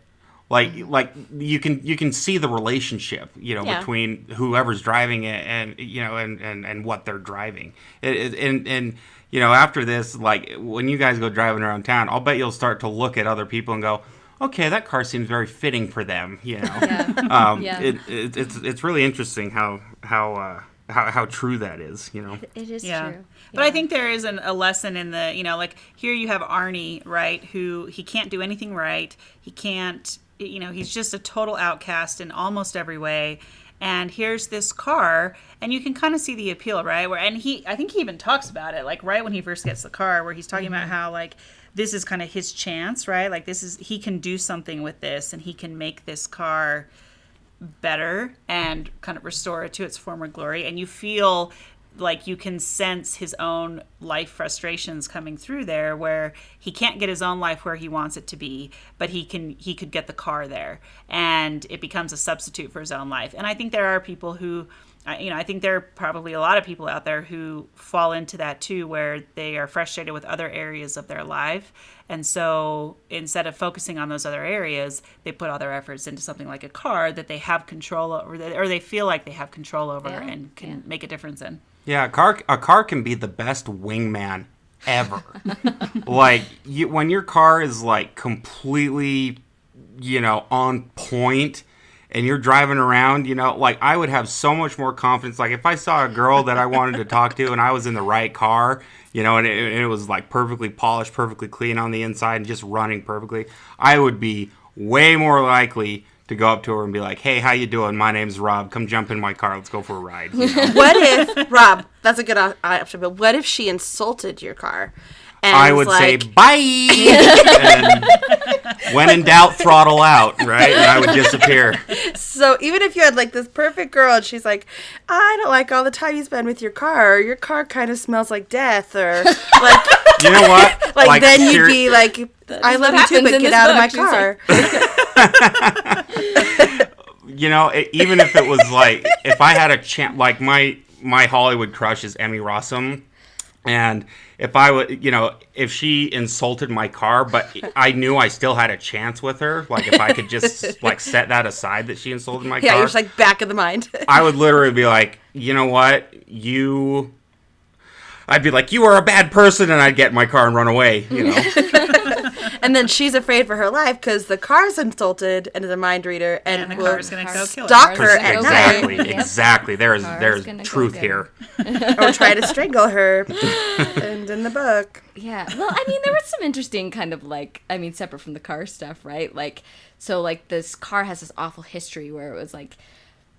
Like, like you can you can see the relationship, you know, Yeah. between whoever's driving it and you know and and, and what they're driving. It, it, and and you know after this, like when you guys go driving around town, I'll bet you'll start to look at other people and go, okay, that car seems very fitting for them, you know. Yeah. Um, Yeah. it, it, it's it's really interesting how how uh, how how true that is, you know. It is yeah. true. But I think there is an, a lesson in the, you know, like here you have Arnie, right, who he can't do anything right. He can't, you know, he's just a total outcast in almost every way. And here's this car, and you can kind of see the appeal, right? Where and he, I think he even talks about it, like right when he first gets the car, where he's talking about mm-hmm. how like this is kind of his chance, right? Like this is he can do something with this, and he can make this car better and kind of restore it to its former glory and you feel like you can sense his own life frustrations coming through there where he can't get his own life where he wants it to be but he can he could get the car there and it becomes a substitute for his own life and i think there are people who I, you know, I think there are probably a lot of people out there who fall into that too, where they are frustrated with other areas of their life. And so instead of focusing on those other areas, they put all their efforts into something like a car that they have control over, or they feel like they have control over Yeah, and can yeah. make a difference in. Yeah, a car a car can be the best wingman ever. like you, when your car is like completely, you know, on point and you're driving around, you know, like I would have so much more confidence like if I saw a girl that I wanted to talk to and I was in the right car, you know, and it, and it was like perfectly polished, perfectly clean on the inside and just running perfectly, I would be way more likely to go up to her and be like, "Hey, how you doing? My name's Rob. Come jump in my car. Let's go for a ride." You know? What if Rob? That's a good uh, option. But what if she insulted your car? And I was would say bye. and when in doubt, throttle out, right? And I would disappear. So even if you had like this perfect girl and she's like, I don't like all the time you spend with your car, or your car kind of smells like death, or like, You know what? like, then you'd be like, I love you too, but get this out of my book. She's car. you know, it, even if it was like, if I had a chance, like my my Hollywood crush is Emmy Rossum, and if I would, you know, if she insulted my car, but I knew I still had a chance with her, like if I could just like set that aside that she insulted my yeah, car, you're just like back of the mind. I would literally be like, you know what, you. I'd be like, you are a bad person, and I'd get in my car and run away. You know, and then she's afraid for her life because the car's insulted and is a mind reader and, And the will car's gonna go kill her. stalk her at go night exactly, exactly. There's Car's there's truth here. or try to strangle her. and in the book, Yeah. Well, I mean, there was some interesting kind of like, I mean, separate from the car stuff, right? Like, so like this car has this awful history where it was like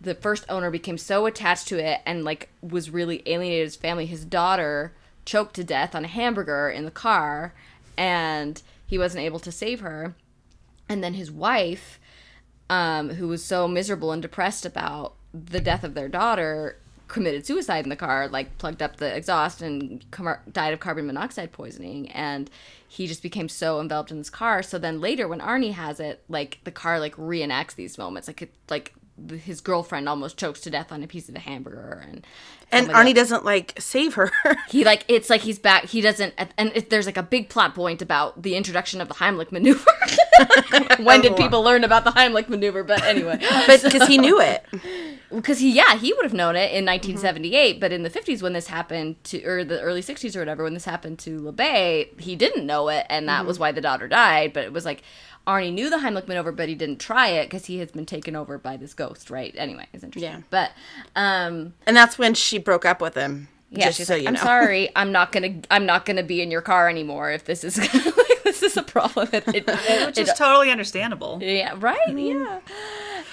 the first owner became so attached to it and like was really alienated his family. His daughter choked to death on a hamburger in the car and he wasn't able to save her. And then his wife, um, who was so miserable and depressed about the death of their daughter, committed suicide in the car, like plugged up the exhaust and com- died of carbon monoxide poisoning. And he just became so enveloped in this car. So then later, when Arnie has it, like the car like reenacts these moments, like it, like his girlfriend almost chokes to death on a piece of a hamburger and and Arnie doesn't like save her. he like it's like he's back he doesn't and it, there's like a big plot point about the introduction of the heimlich maneuver. When did oh. people learn about the heimlich maneuver? But anyway. But because he knew it. because he yeah he would have known it in 1978 but in the 50s when this happened to or the early 60s or whatever when this happened to LeBay he didn't know it and that mm-hmm. was why the daughter died but it was like Arnie knew the Heimlich maneuver but he didn't try it because he has been taken over by this ghost right anyway it's interesting Yeah. but um And that's when she broke up with him. yeah just she's so like you I'm know. sorry I'm not gonna I'm not gonna be in your car anymore if this is like, this is a problem it, it, Which it- is totally understandable. yeah right yeah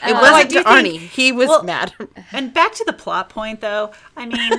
It I wasn't do to think- Arnie. He was well- mad. And back to the plot point, though. I mean,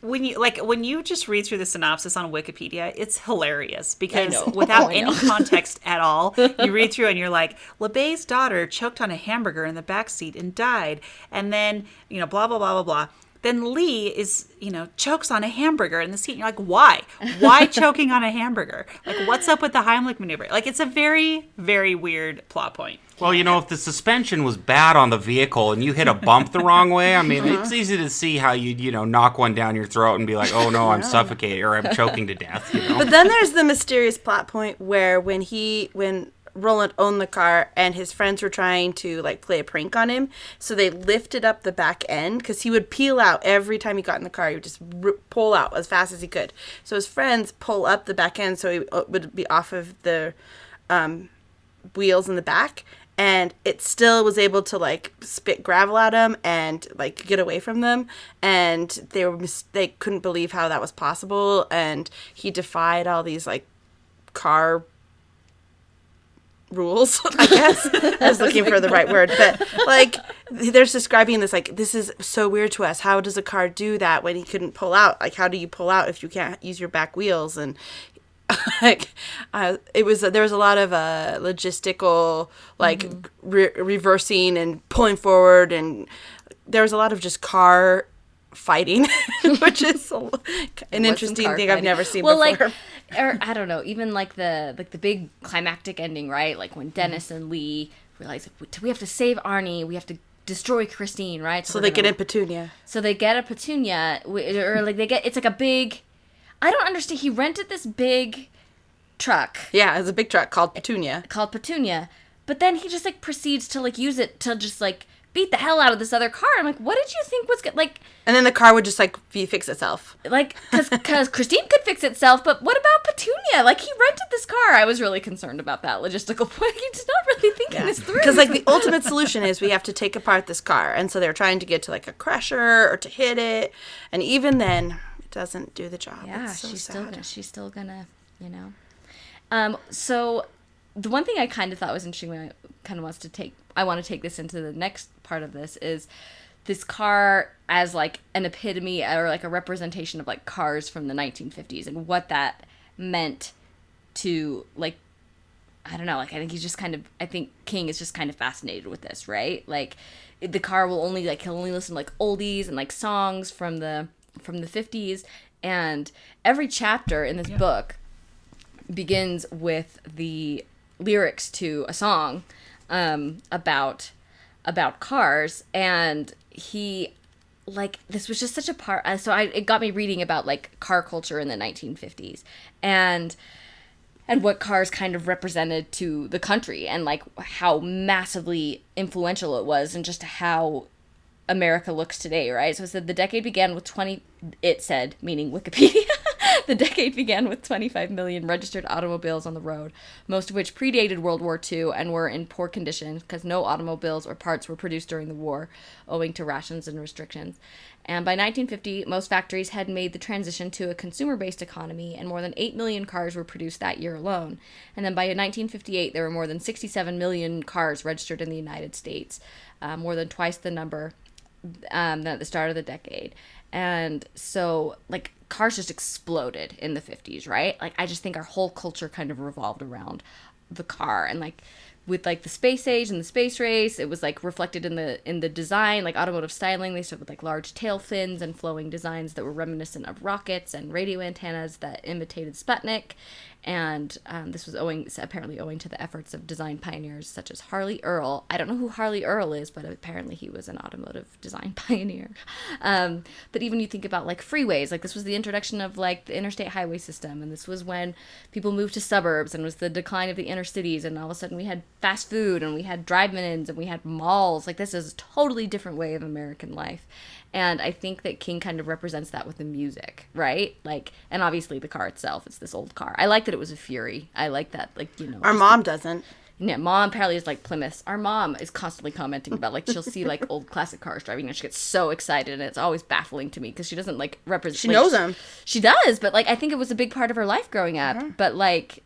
when you like when you just read through the synopsis on Wikipedia, it's hilarious because without I any context at all, you read through and you're like, LeBay's daughter choked on a hamburger in the back seat and died, and then you know, blah blah blah blah blah. Then Leigh is, you know, chokes on a hamburger in the seat. And you're like, why? Why choking on a hamburger? Like, what's up with the Heimlich maneuver? Like, it's a very, very weird plot point. Well, you know, if the suspension was bad on the vehicle and you hit a bump the wrong way, I mean, Uh-huh. it's easy to see how you'd, you know, knock one down your throat and be like, oh no, I'm suffocating or I'm choking to death, you know? But then there's the mysterious plot point where when he when Roland owned the car and his friends were trying to like play a prank on him, so they lifted up the back end because he would peel out every time he got in the car. He would just r- pull out as fast as he could. So his friends pull up the back end so he uh, would be off of the um, wheels in the back. And it still was able to like spit gravel at him and like get away from them, and they were mis- they couldn't believe how that was possible. And he defied all these like car rules, I guess. I was looking for the right word, but like they're describing this like this is so weird to us. How does a car do that when he couldn't pull out? Like how do you pull out if you can't use your back wheels and like uh, it was there was a lot of uh, logistical like re- reversing and pulling forward and there was a lot of just car fighting which is a- an interesting thing I've never seen well, before. like, or I don't know, even like the like the big climactic ending, right? Like when Dennis and Leigh realize, we have to save Arnie? We have to destroy Christine, right? So we're they gonna- get in Petunia. So they get a Petunia, or like they get it's like a big. I don't understand. He rented this big truck Yeah, it's a big truck called Petunia. called Petunia, but then he just like proceeds to like use it to just like beat the hell out of this other car. I'm like, what did you think was good? Like, And then the car would just like be fix itself. like because because Christine could fix itself, but what about Petunia? Like he rented this car. I was really concerned about that logistical point. He's not really thinking this through. Because like the ultimate solution is we have to take apart this car, and so they're trying to get to like a crusher or to hit it, and even then it doesn't do the job. yeah, It's so she's sad. still gonna she's still gonna you know. Um, so the one thing I kind of thought was interesting when I kind of wants to take I want to take this into the next part of this is this car as like an epitome or like a representation of like cars from the 1950s and what that meant to like I don't know, like I think he's just kind of I think King is just kind of fascinated with this, right? Like the car will only like he'll only listen to like oldies and like songs from the from the 50s and every chapter in this book begins with the lyrics to a song um, about about cars and he like this was just such a part uh, so I it got me reading about like car culture in the 1950s and and what cars kind of represented to the country and like how massively influential it was and just how America looks today, right? So it said the decade began with 20, it said, meaning Wikipedia. the decade began with 25 million registered automobiles on the road, most of which predated World War II and were in poor condition because no automobiles or parts were produced during the war, owing to rations and restrictions. And by 1950, most factories had made the transition to a consumer based economy, and more than 8 million cars were produced that year alone. And then by 1958, there were more than 67 million cars registered in the United States, uh, more than twice the number um, at the start of the decade. And so, like, cars just exploded in the 50s, right? Like, I just think our whole culture kind of revolved around the car and, like, with like the space age and the space race it was like reflected in the in the design like automotive styling they started with like large tail fins and flowing designs that were reminiscent of rockets and radio antennas that imitated sputnik and um, this was owing apparently owing to the efforts of design pioneers such as harley earl. I don't know who harley earl is but apparently he was an automotive design pioneer. Um, but even you think about like freeways like this was the introduction of like the interstate highway system. And this was when people moved to suburbs and was the decline of the inner cities. And all of a sudden we had fast food and we had drive-ins and we had malls. Like this is a totally different way of american life and i think that king kind of represents that with the music right like and obviously the car itself it's this old car i like that it was a fury i like that like you know Our mom doesn't. yeah, mom apparently is like Plymouth. Our mom is constantly commenting about like she'll see like old classic cars driving and she gets so excited and it's always baffling to me because she doesn't like represent. She like, them. She does, but like I think it was a big part of her life growing up. But like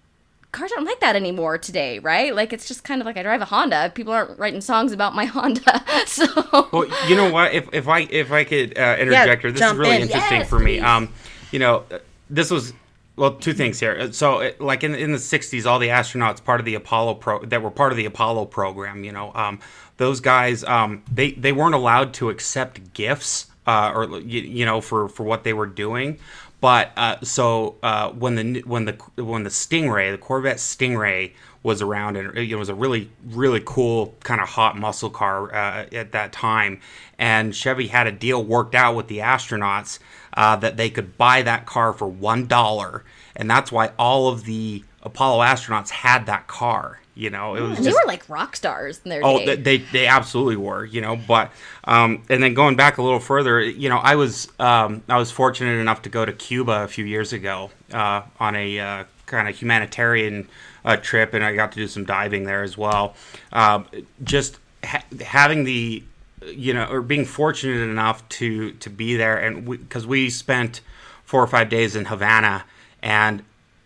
cars aren't like that anymore today, right? Like it's just kind of like I drive a Honda. People aren't writing songs about my Honda, so Well, you know what? If if I if I could uh, interject here, this is really in. interesting Yes, for me. please. Um, you know, uh, this was well, two things here. Uh, So, uh, like in in the '60s, all the astronauts part of the Apollo pro that were part of the Apollo program. You know, um, those guys um, they they weren't allowed to accept gifts uh, or you, you know for for what they were doing. But uh, so uh, when the when the when the Stingray, the Corvette Stingray, was around, and it was a really really cool kind of hot muscle car uh, at that time, and Chevy had a deal worked out with the astronauts uh, that they could buy that car for one dollar, and that's why all of the Apollo astronauts had that car. You know, it was and they were like rock stars in their Oh, day. they they absolutely were, you know. But um, and then going back a little further, you know, I was um, I was fortunate enough to go to Cuba a few years ago uh, on a uh, kind of humanitarian uh, trip, and I got to do some diving there as well. Um, just ha- having the you know, or being fortunate enough to to be there, and because we, spent four or five days in Havana, and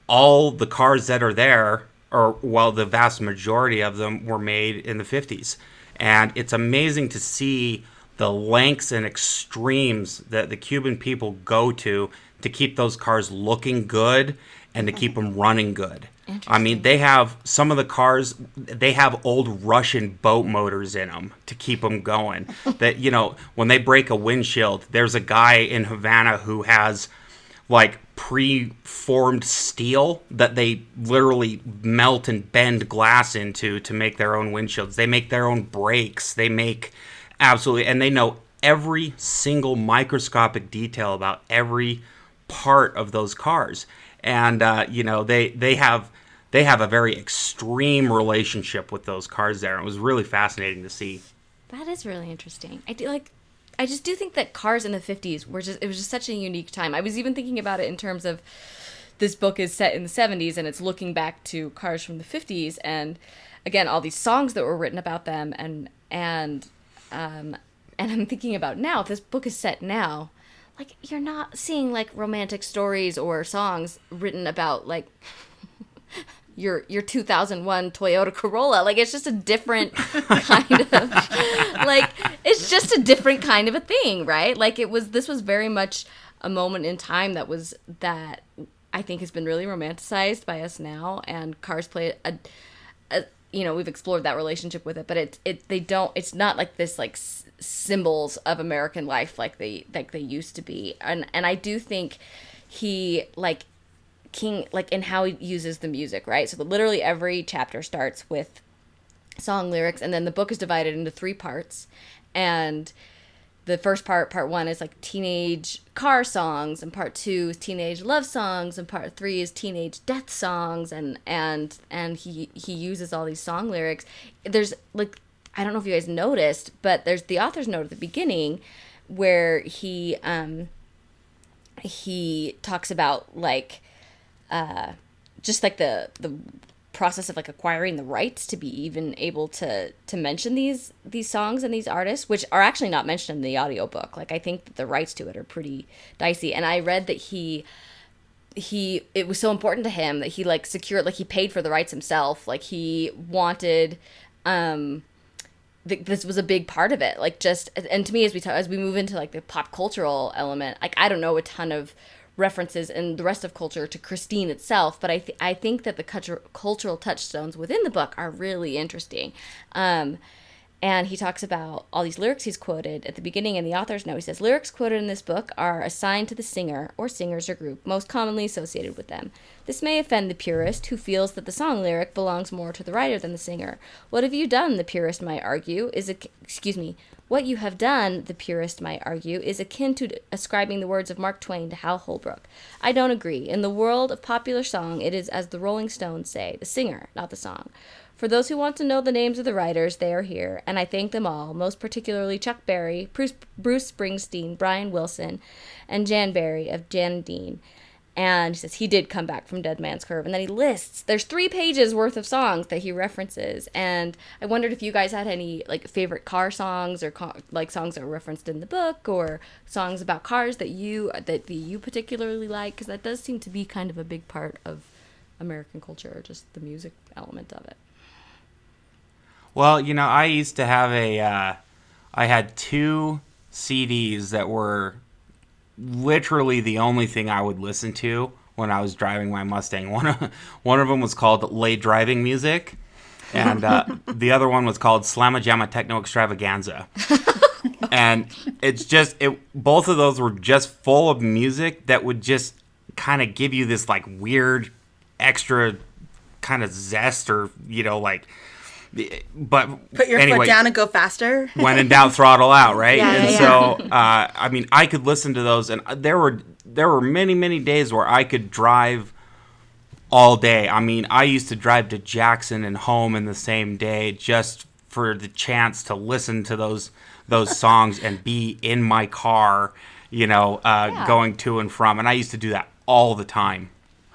all the cars that are there or well the vast majority of them were made in the 50s and it's amazing to see the lengths and extremes that the cuban people go to to keep those cars looking good and to keep them running good. I mean they have some of the cars they have old russian boat motors in them to keep them going. That you know when they break a windshield there's a guy in havana who has like pre-formed steel that they literally melt and bend glass into to make their own windshields. They make their own brakes. They make Absolutely, and they know every single microscopic detail about every part of those cars, and uh, you know they they have they have a very extreme relationship with those cars there. It was really fascinating to see. That is really interesting. I do like. I just do think that cars in the '50s were just. It was just such a unique time. I was even thinking about it in terms of this book is set in the 70s and it's looking back to cars from the 50s and again all these songs that were written about them and and um and I'm thinking about now if this book is set now like you're not seeing like romantic stories or songs written about like your your 2001 Toyota Corolla. Like it's just a different kind of like it's just a different kind of a thing right? Like it was this was very much a moment in time that was that I think has been really romanticized by us now and cars play a, a you know we've explored that relationship with it but it it they don't it's not like this like s- symbols of American life like they like they used to be. And and I do think he like King like in how he uses the music, right? So literally every chapter starts with song lyrics, and then the book is divided into three parts. And the first part, part one, is like teenage car songs, and part two is teenage love songs, and part three is teenage death songs, and and and he he uses all these song lyrics. There's like I don't know if you guys noticed, but there's the author's note at the beginning where he um he talks about like uh, just like the the process of like acquiring the rights to be even able to to mention these these songs and these artists which are actually not mentioned in the audiobook. Like i think the rights to it are pretty dicey. And i read that he he it was so important to him that he like secured like he paid for the rights himself. Like he wanted um th- this was a big part of it. Like just and to me as we t- as we move into like the pop cultural element like i don't know a ton of references in the rest of culture to Christine itself, but I th- I think that the culture- cultural touchstones within the book are really interesting. Um, and he talks about all these lyrics he's quoted at the beginning in the author's note. He says lyrics quoted in this book are assigned to the singer or singers or group most commonly associated with them. This may offend the purist who feels that the song lyric belongs more to the writer than the singer. What have you done? The purist might argue is a excuse me. What you have done, the purist might argue, is akin to ascribing the words of Mark Twain to Hal Holbrook. I don't agree. In the world of popular song, it is as the Rolling Stones say, the singer, not the song. For those who want to know the names of the writers, they are here, and I thank them all, most particularly Chuck Berry, Bruce, Bruce Springsteen, Brian Wilson, and Jan Berry of Jan Dean. And he says he did come back from Dead Man's Curve. And then he lists, there's three pages worth of songs that he references. And I wondered if you guys had any like favorite car songs or ca- like songs that were referenced in the book or songs about cars that you that you particularly like because that does seem to be kind of a big part of American culture, or just the music element of it. Well, you know, I used to have a, uh, I had two CDs that were literally the only thing I would listen to when I was driving my Mustang. One of, one of them was called Late Driving Music, and uh, the other one was called Slamma Jamma Techno Extravaganza. and it's just it. Both of those were just full of music that would just kind of give you this like weird extra kind of zest or you know like but Put your anyway, foot down and go faster. when in doubt, throttle out, right? Yeah, and yeah, so, uh, I mean, I could listen to those, and there were there were many many days where I could drive all day. I mean, I used to drive to Jackson and home in the same day just for the chance to listen to those those songs and be in my car, you know, uh, Yeah. going to and from. And I used to do that all the time.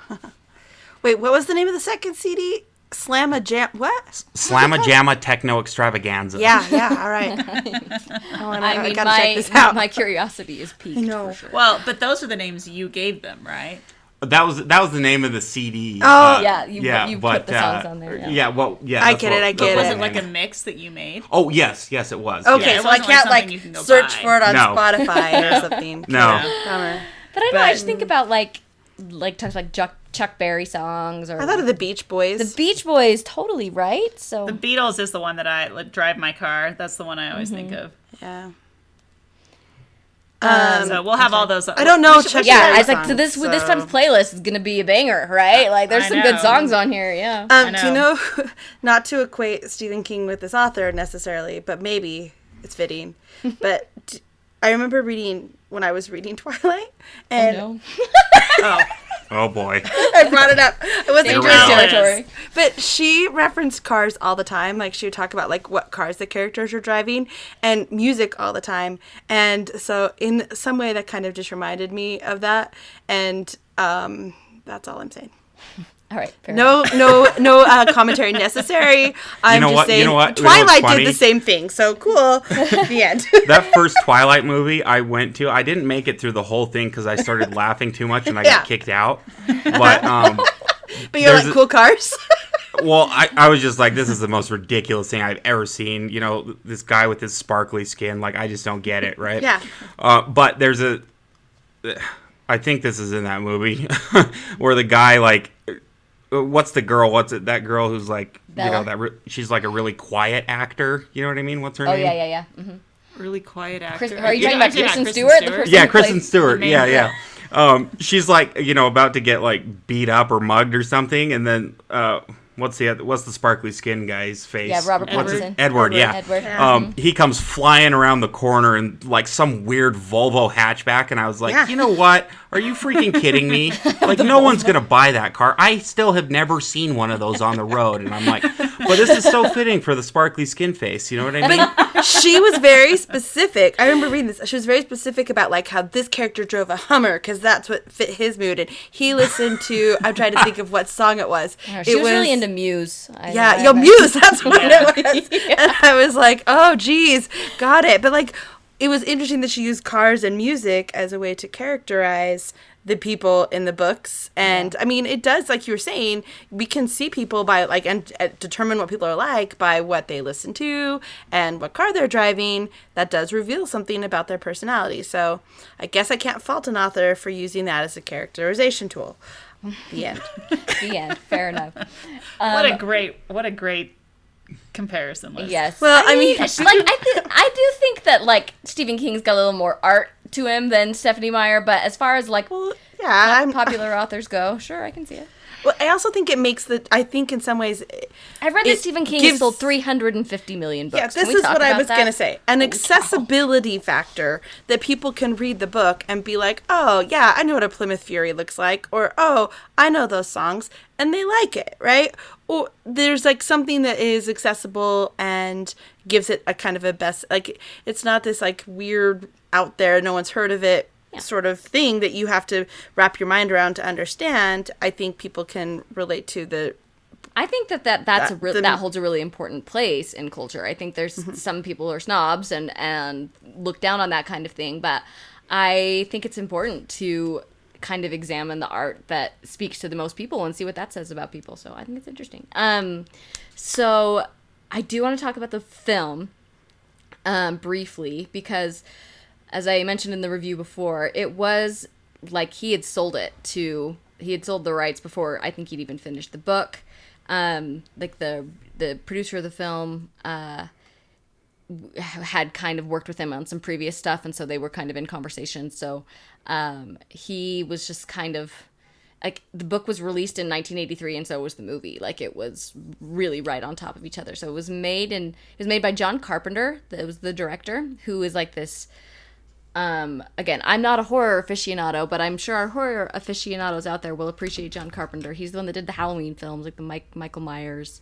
Wait, what was the name of the second CD? Slam a jam. What? Slamma Jamma Techno Extravaganza. Yeah, yeah. All right. Oh, and I mean, gotta my check this out. my curiosity is piqued. I know. Sure. Well, but those are the names you gave them, right? That was that was the name of the CD. Oh. Yeah, you- you put the songs uh, on there, yeah. well, yeah. I that's get it, I get what Was it. it the like a mix that you made? Oh yes, yes, it was. Okay, yeah. so I wasn't like can't like, you can search buy. for it on No. Spotify or something. No. Bummer. But I know But- I just think about like like talks like Chuck Chuck Berry songs or I thought of the Beach Boys. the Beach Boys, totally right. So The Beatles is the one that I like, drive my car. That's the one I always think Mm-hmm. of. yeah. so we'll have all those. I don't know should- Chuck yeah, Berry I was like, so songs, this this time's playlist is gonna be a banger, right? Like, there's I some good songs on here. Yeah. Um, do you know. know, not to equate Stephen King with this author necessarily, but maybe it's fitting. but I remember reading when I was reading Twilight, and no. Oh, Oh boy. I brought it up. It wasn't Dangerous interested. Territory. But she referenced cars all the time. Like she would talk about like what cars the characters are driving and music all the time. And so in some way that kind of just reminded me of that. And um, that's all I'm saying. All right. Fair. No, no, no uh, commentary necessary. I'm know just what? You saying know what? You know Twilight did the same thing. So cool. the end. that first Twilight movie I went to, I didn't make it through the whole thing because I started laughing too much and I Yeah. got kicked out. But um, But you're like a- cool cars. well, I, I was just like, this is the most ridiculous thing I've ever seen. You know, this guy with his sparkly skin, like I just don't get it, right? Yeah. Uh, but there's a, I think this is in that movie where the guy like, what's the girl? What's it? That girl who's like, you know, that re- she's like a really quiet actor. You know what I mean? What's her Oh name? Oh yeah, yeah, yeah. hmm really quiet actor. Chris- are you Yeah, talking about yeah, Kristen Kristen Stewart, the Yeah, Kristen Stewart. Yeah, yeah. Um, she's like, you know, about to get like beat up or mugged or something, and then uh, what's the other, what's the sparkly skin guy's face? Yeah, Robert What's his- Pattinson. Edward, yeah. Edward. Um, he comes flying around the corner in like some weird Volvo hatchback, and I was like, Yeah. you know what? Are you freaking kidding me? Like, no one's gonna buy that car. I still have never seen one of those on the road, and I'm like, but this is so fitting for the sparkly skin face. You know what I mean? But she was very specific. I remember reading this. She was very specific about like how this character drove a Hummer because that's what fit his mood, and he listened to. I'm trying to think of what song it was. Yeah, She it was, really into Muse. I- Yeah, I yo. Muse. That's what it was. And I was like, oh, geez, got it. But like, it was interesting that she used cars and music as a way to characterize the people in the books. And I mean, it does, like you were saying, we can see people by like and uh, determine what people are like by what they listen to and what car they're driving. That does reveal something about their personality. So I guess I can't fault an author for using that as a characterization tool. The end. The end. Fair enough. what a great, what a great comparison list. Yes. Well, I mean- it's like I, th- I do think that like Stephen King's got a little more art to him than Stephenie Meyer, but as far as like Well, yeah, I'm, popular authors go, sure, I can see it. Well, I also think it makes the. I think in some ways, I've read that Stephen King gives- has sold 350 million books. yeah, this we is what I was gonna say. An accessibility factor that people can read the book and be like, "Oh, yeah, I know what a Plymouth Fury looks like," or "Oh, I know those songs," and they like it, right? Or there's like something that is accessible and gives it a kind of a best. Like it's not this like weird out there, no one's heard of it. Sort of thing that you have to wrap your mind around to understand. I think people can relate to the I think that, that that's That- a re- the- that holds a really important place in culture. I think there's Mm-hmm. some people who are snobs and and look down on that kind of thing, but I think it's important to kind of examine the art that speaks to the most people and see what that says about people. So I think it's interesting. Um, so I do want to talk about the film um, briefly because, as I mentioned in the review before, it was like he had sold it to he had sold the rights before I think he'd even finished the book. Um, like the the producer of the film uh, had kind of worked with him on some previous stuff, and so they were kind of in conversation. So um, he was just kind of like the book was released in 1983 and so was the movie like it was really right on top of each other so it was made and it was made by john carpenter that was the director who is like this um again i'm not a horror aficionado but i'm sure our horror aficionados out there will appreciate john carpenter. He's the one that did the halloween films like the mike michael myers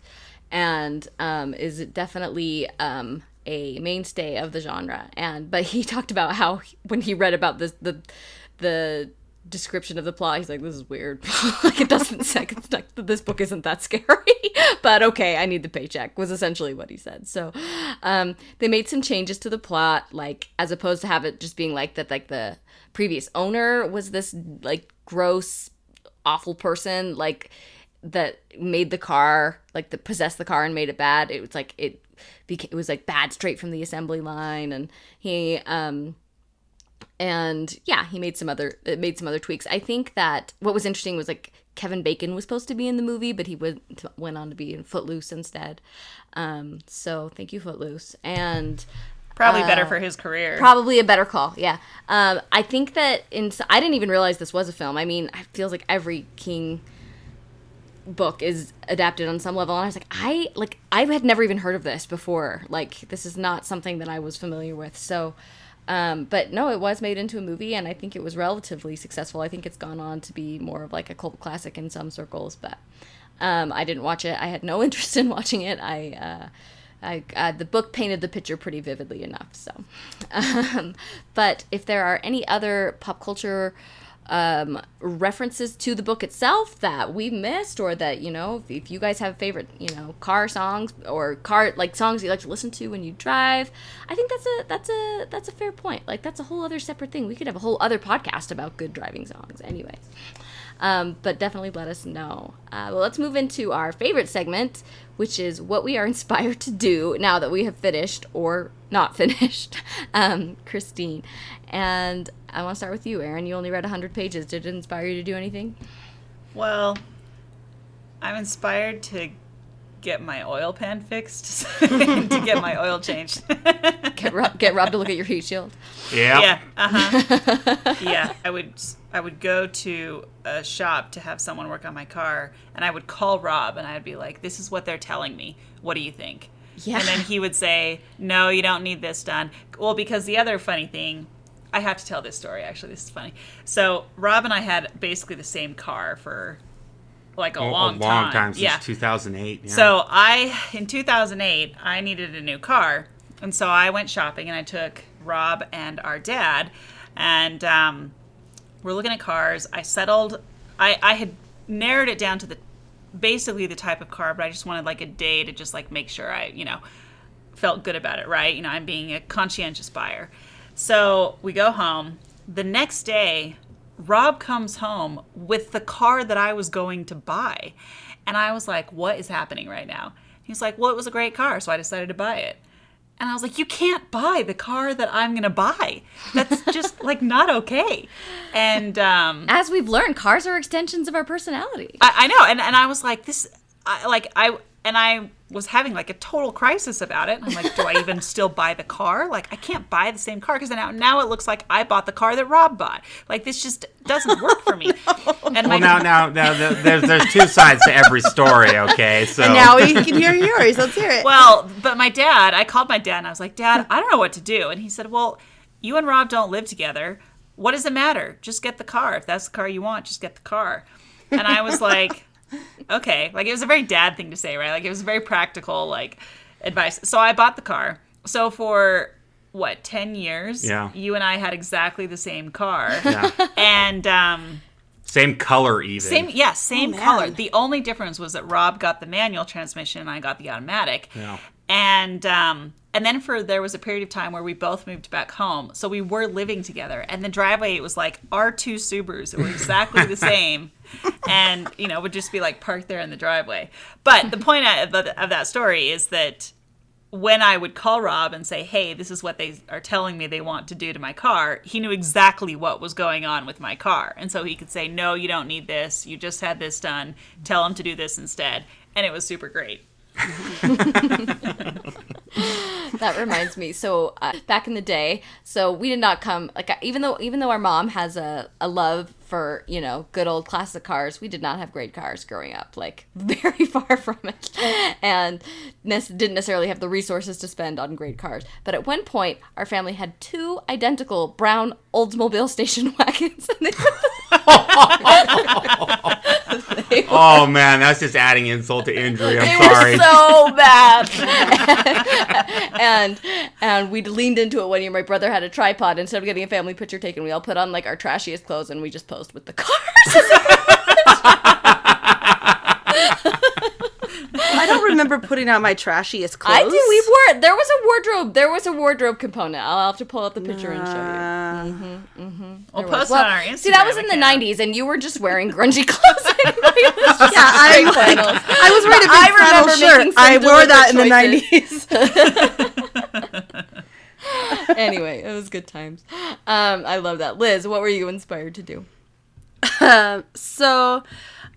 and um is definitely um a mainstay of the genre. And but he talked about how he- when he read about this the the description of the plot he's like this is weird. Like it doesn't it's not, this book isn't that scary but okay i need the paycheck was essentially what he said. So um they made some changes to the plot like as opposed to have it just being like that like the previous owner was this like gross awful person like that made the car like that possessed the car and made it bad. It was like it became it was like bad straight from the assembly line and he um and yeah he made some other it made some other tweaks i think that what was interesting was like kevin bacon was supposed to be in the movie but he went went on to be in footloose instead um so thank you footloose and Probably better for his career. Probably a better call, yeah. Um, I think that in I didn't even realize this was a film. I mean, it feels like every King book is adapted on some level and i was like i like i had never even heard of this before like this is not something that i was familiar with so um, but no it was made into a movie and i think it was relatively successful. I think it's gone on to be more of like a cult classic in some circles but um, i didn't watch it. I had no interest in watching it. I uh, I, uh, the book painted the picture pretty vividly enough. So, um, but if there are any other pop culture um, references to the book itself that we missed, or that you know, if, if you guys have favorite, you know, car songs or car like songs you like to listen to when you drive, I think that's a that's a that's a fair point. Like that's a whole other separate thing. We could have a whole other podcast about good driving songs, anyways. Um, but definitely let us know. Uh, well, let's move into our favorite segment, which is what we are inspired to do now that we have finished or not finished. Um, Christine. And I want to start with you, Erin. You only read 100 pages. Did it inspire you to do anything? Well, I'm inspired to get my oil pan fixed, to get my oil changed. Get, Rob, get Rob to look at your heat shield. Yeah. Yeah. Uh huh. yeah. I would I would go to a shop to have someone work on my car, and I would call Rob, and I'd be like, "This is what they're telling me. What do you think?" Yeah. And then he would say, "No, you don't need this done." Well, because the other funny thing, I have to tell this story. Actually, this is funny. So Rob and I had basically the same car for like a A- long, a long time, since yeah. 2008. Yeah. So I, in 2008, I needed a new car, and so I went shopping and I took Rob and our dad, and um, we're looking at cars. I settled. I I had narrowed it down to the basically the type of car, but I just wanted like a day to just like make sure I you know felt good about it, right? You know, I'm being a conscientious buyer. So we go home. The next day, Rob comes home with the car that I was going to buy. And I was like, what is happening right now? He's like, well, it was a great car, so I decided to buy it. And I was like, you can't buy the car that I'm going to buy. That's just like not okay. And um, As we've learned, cars are extensions of our personality. I, I know, and, and I was like, this, I, like I, and I was having like a total crisis about it. I'm like, do I even still buy the car? Like, I can't buy the same car because now now it looks like I bought the car that Rob bought. Like, this just doesn't work for me. And well, now, now, now, th- there's there's two sides to every story. Okay, so And now we can hear yours. Let's hear it. well, but my dad, I called my dad and I was like, Dad, I don't know what to do. And he said, Well, you and Rob don't live together. What does it matter? Just get the car. If that's the car you want, just get the car. And I was like, Okay. Like it was a very dad thing to say, right? Like it was very practical, like advice. So I bought the car. So for what, 10 years? Yeah. You and I had exactly the same car. Yeah. And, um, same color even. same, yeah, same man. color. The only difference was that Rob got the manual transmission and I got the automatic. Yeah. And um, and then for there was a period of time where we both moved back home, so we were living together. And the driveway it was like our two Subarus that were exactly the same, and you know would just be like parked there in the driveway. But the point of, of that story is that when I would call Rob and say, "Hey, this is what they are telling me they want to do to my car," he knew exactly what was going on with my car, and so he could say, "No, you don't need this. You just had this done. Tell him to do this instead." And it was super great. that reminds me. So uh, back in the day, so we did not come like even though even though our mom has a, a love for you know good old classic cars, we did not have great cars growing up. Like very far from it, and ne- didn't necessarily have the resources to spend on great cars. But at one point, our family had two identical brown Oldsmobile station wagons. And they, they were- Oh man, that's just adding insult to injury. I'm they sorry. were so bad. And and we leaned into it one year. My brother had a tripod. Instead of getting a family picture taken, we all put on like our trashiest clothes and we just posed with the cars. I don't remember putting on my trashiest clothes. I do. We wore. There was a wardrobe. There was a wardrobe component. I'll have to pull out the picture and show you. Uh, We'll There post was. it on our Instagram. See, that was in the '90s, and you were just wearing grungy clothes. Anyway, it was just Yeah, I'm like- I was wearing a I big flannel remember shirt. some I wore that in the 90s. anyway, it was good times. Um, I love that. Liz, what were you inspired to do? Um, so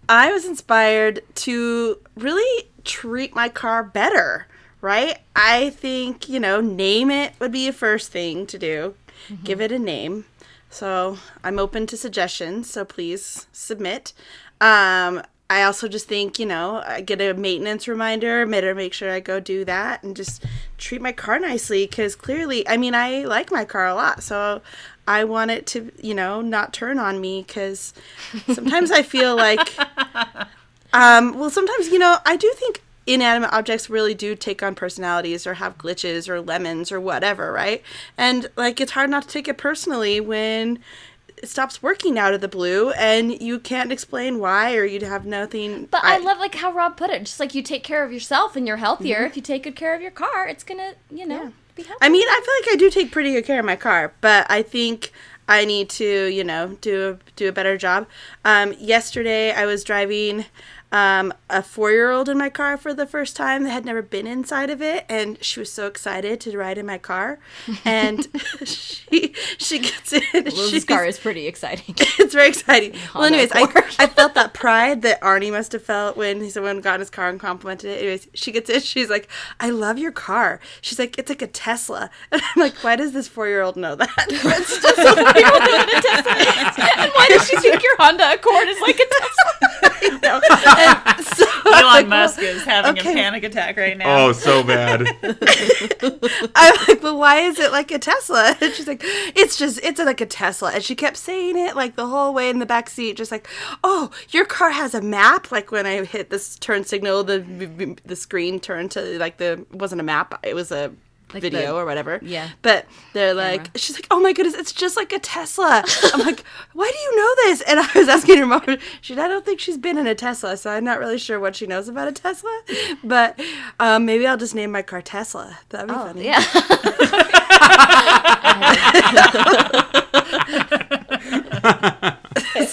I was inspired to really treat my car better, right? I think, you know, name it would be a first thing to do. Give it a name. So I'm open to suggestions, so please submit. Um, I also just think, you know, I get a maintenance reminder, better make sure I go do that and just treat my car nicely because clearly, I mean, I like my car a lot. So I want it to, you know, not turn on me because sometimes I feel like, um, well, sometimes, you know, I do think inanimate objects really do take on personalities or have glitches or lemons or whatever, right? And like it's hard not to take it personally when it stops working out of the blue and you can't explain why or you'd have nothing. But I, love like how Rob put it. Just like you take care of yourself and you're healthier. If you take good care of your car, it's gonna, you know, be healthy. I mean, I feel like I do take pretty good care of my car, but I think I need to, you know, do do a better job. Um, yesterday, I was driving um, a four year old in my car for the first time that had never been inside of it, and she was so excited to ride in my car. And she she gets in. Liz's car is pretty exciting. it's very exciting. Well, anyways, I, I felt that pride that Arnie must have felt when someone got in his car and complimented it. Anyways, she gets in. She's like, "I love your car." She's like, "It's like a Tesla." And I'm like, "Why does this four year old know that?" It's just so and why does she think your Honda Accord is like a Tesla? You know. And so, Elon like, Musk well, is having okay. a panic attack right now. Oh, so bad. I'm like, "But why is it like a Tesla?" And she's like, "It's just, it's like a Tesla." And she kept saying it like the whole way in the back seat, just like, "Oh, your car has a map." Like when I hit this turn signal, the the screen turned to like the wasn't a map; it was a Like video the- or whatever. yeah. But they're like, she's like, "Oh my goodness, it's just like a Tesla." I'm like, "Why do you know this?" And I was asking her mom. She, I don't think she's been in a Tesla, so I'm not really sure what she knows about a Tesla. But um, maybe I'll just name my car Tesla. That'd be funny. Yeah.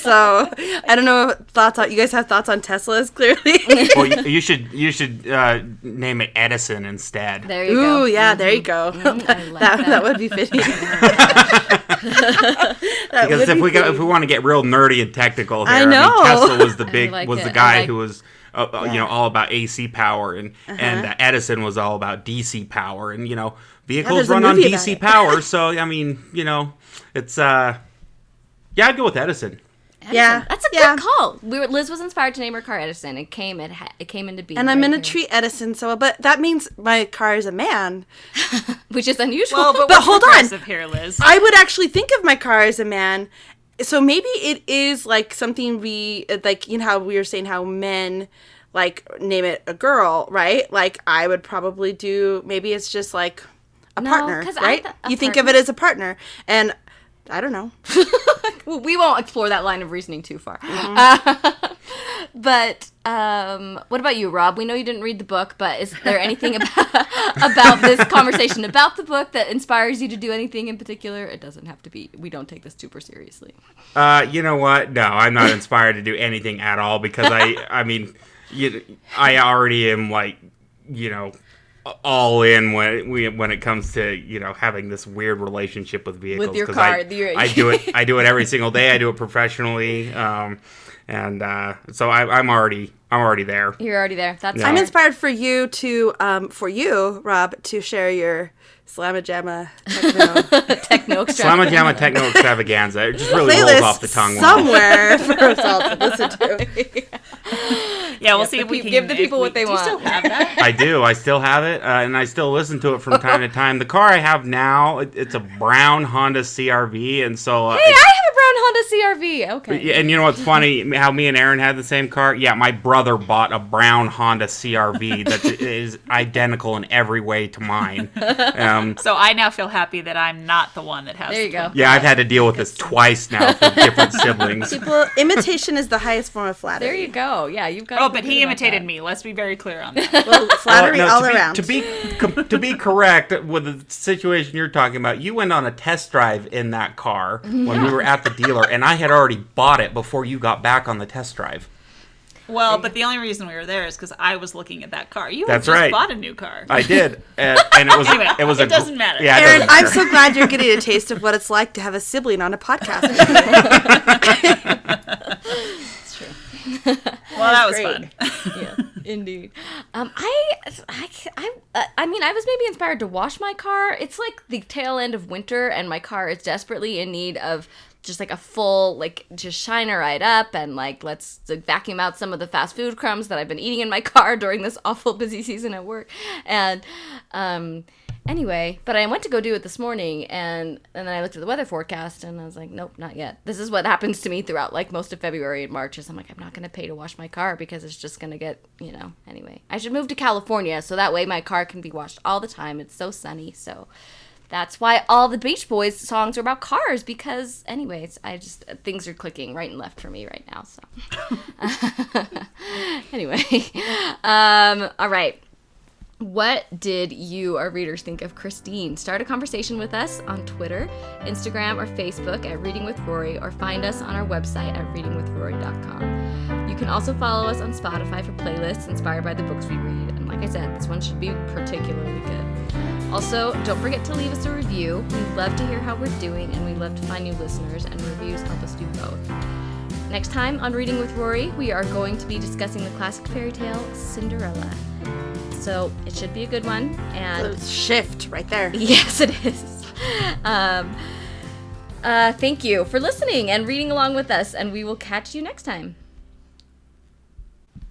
so I don't know what thoughts on you guys have thoughts on Teslas clearly. well, you, you should you should uh, name it Edison instead. There you go. Ooh, yeah, there you go. I like that, that. that would be fitting. Because if we go, if we want to get real nerdy and technical here, I I, mean, know. Tesla was the big like was it. the guy like- who was uh, uh, you know all about AC power, and and Uh-huh. uh, Edison was all about DC power, and you know vehicles there's a run on DC power, so I mean you know it's uh yeah I'd go with Edison. Yeah, That's a yeah. good call. We were, Liz was inspired to name her car Edison. It came it, ha- it came into being. And I'm right gonna here, treat Edison so well, but that means my car is a man. which is unusual. well, but, But hold on. here, Liz. I would actually think of my car as a man. So maybe it is like something we like. You know how we were saying how men like name it a girl, right? Like I would probably do. Maybe it's just like a No, partner, 'cause I right? th- a you think of it as a partner, and I don't know. Well, we won't explore that line of reasoning too far. Mm-hmm. Uh, but um, what about you, Rob? We know you didn't read the book, but is there anything about about this conversation about the book that inspires you to do anything in particular? It doesn't have to be. We don't take this super seriously. Uh, you know what? No, I'm not inspired to do anything at all because I, I mean, you, I already am like, you know, all in when we when it comes to you know having this weird relationship with vehicles. your 'cause car, I, you're- I do it. I do it every single day. I do it professionally, um, and uh, so I, I'm already I'm already there. You're already there. That's Yeah. I'm inspired for you to, um, for you, Rob, to share your Slamma Jamma techno techno Slamma extravaganza. Jamma Techno Extravaganza. It just really rolls off the tongue. somewhere for us all to listen to. yeah, we'll Give see if we can give the if people we- what they do you want. still have that? I do. I still have it, uh, and I still listen to it from time to time. The car I have now, it, it's a brown Honda CRV, and so. Uh, Hey, I have a brown Honda CRV. Okay. And you know what's funny? How me and Erin had the same car. Yeah, my brother bought a brown Honda CRV that is identical in every way to mine. Um, So I now feel happy that I'm not the one that has. There you go. yeah, I've had to deal with this twice now for different siblings. People, imitation is the highest form of flattery. There you go. Oh yeah, you've got. Oh, but he imitated that. me. Let's be very clear on that. Well, Well, flattery uh, no, all to be, around. To be com- to be correct with the situation you're talking about, you went on a test drive in that car when we were at the dealer, and I had already bought it before you got back on the test drive. Well, but the only reason we were there is because I was looking at that car. You had That's just right. bought a new car. I did, and, and it was Anyway, it was it a gr- doesn't matter. Yeah, Erin, doesn't I'm so glad you're getting a taste of what it's like to have a sibling on a podcast. well, that was great. fun. yeah, indeed. Um, I, I, I, uh, I mean, I was maybe inspired to wash my car. It's like the tail end of winter, and my car is desperately in need of just like a full like just shine her right up and like let's like, vacuum out some of the fast food crumbs that I've been eating in my car during this awful busy season at work. And um anyway, but I went to go do it this morning and and then I looked at the weather forecast and I was like, nope, not yet. This is what happens to me throughout like most of February and March is I'm like, I'm not gonna pay to wash my car because it's just gonna get you know, anyway. I should move to California so that way my car can be washed all the time. It's so sunny, so that's why all the Beach Boys songs are about cars because anyways, I just things are clicking right and left for me right now, so anyway. Um all right. What did you, our readers, think of Christine? Start a conversation with us on Twitter, Instagram, or Facebook at Reading with Rory, or find us on our website at readingwithrory.com. You can also follow us on Spotify for playlists inspired by the books we read. And like I said, this one should be particularly good. Also, don't forget to leave us a review. We love to hear how we're doing, and we love to find new listeners, and reviews help us do both. Next time on Reading with Rory, we are going to be discussing the classic fairy tale Cinderella. So it should be a good one. And shift right there. yes, it is. Um, uh, thank you for listening and reading along with us, and we will catch you next time.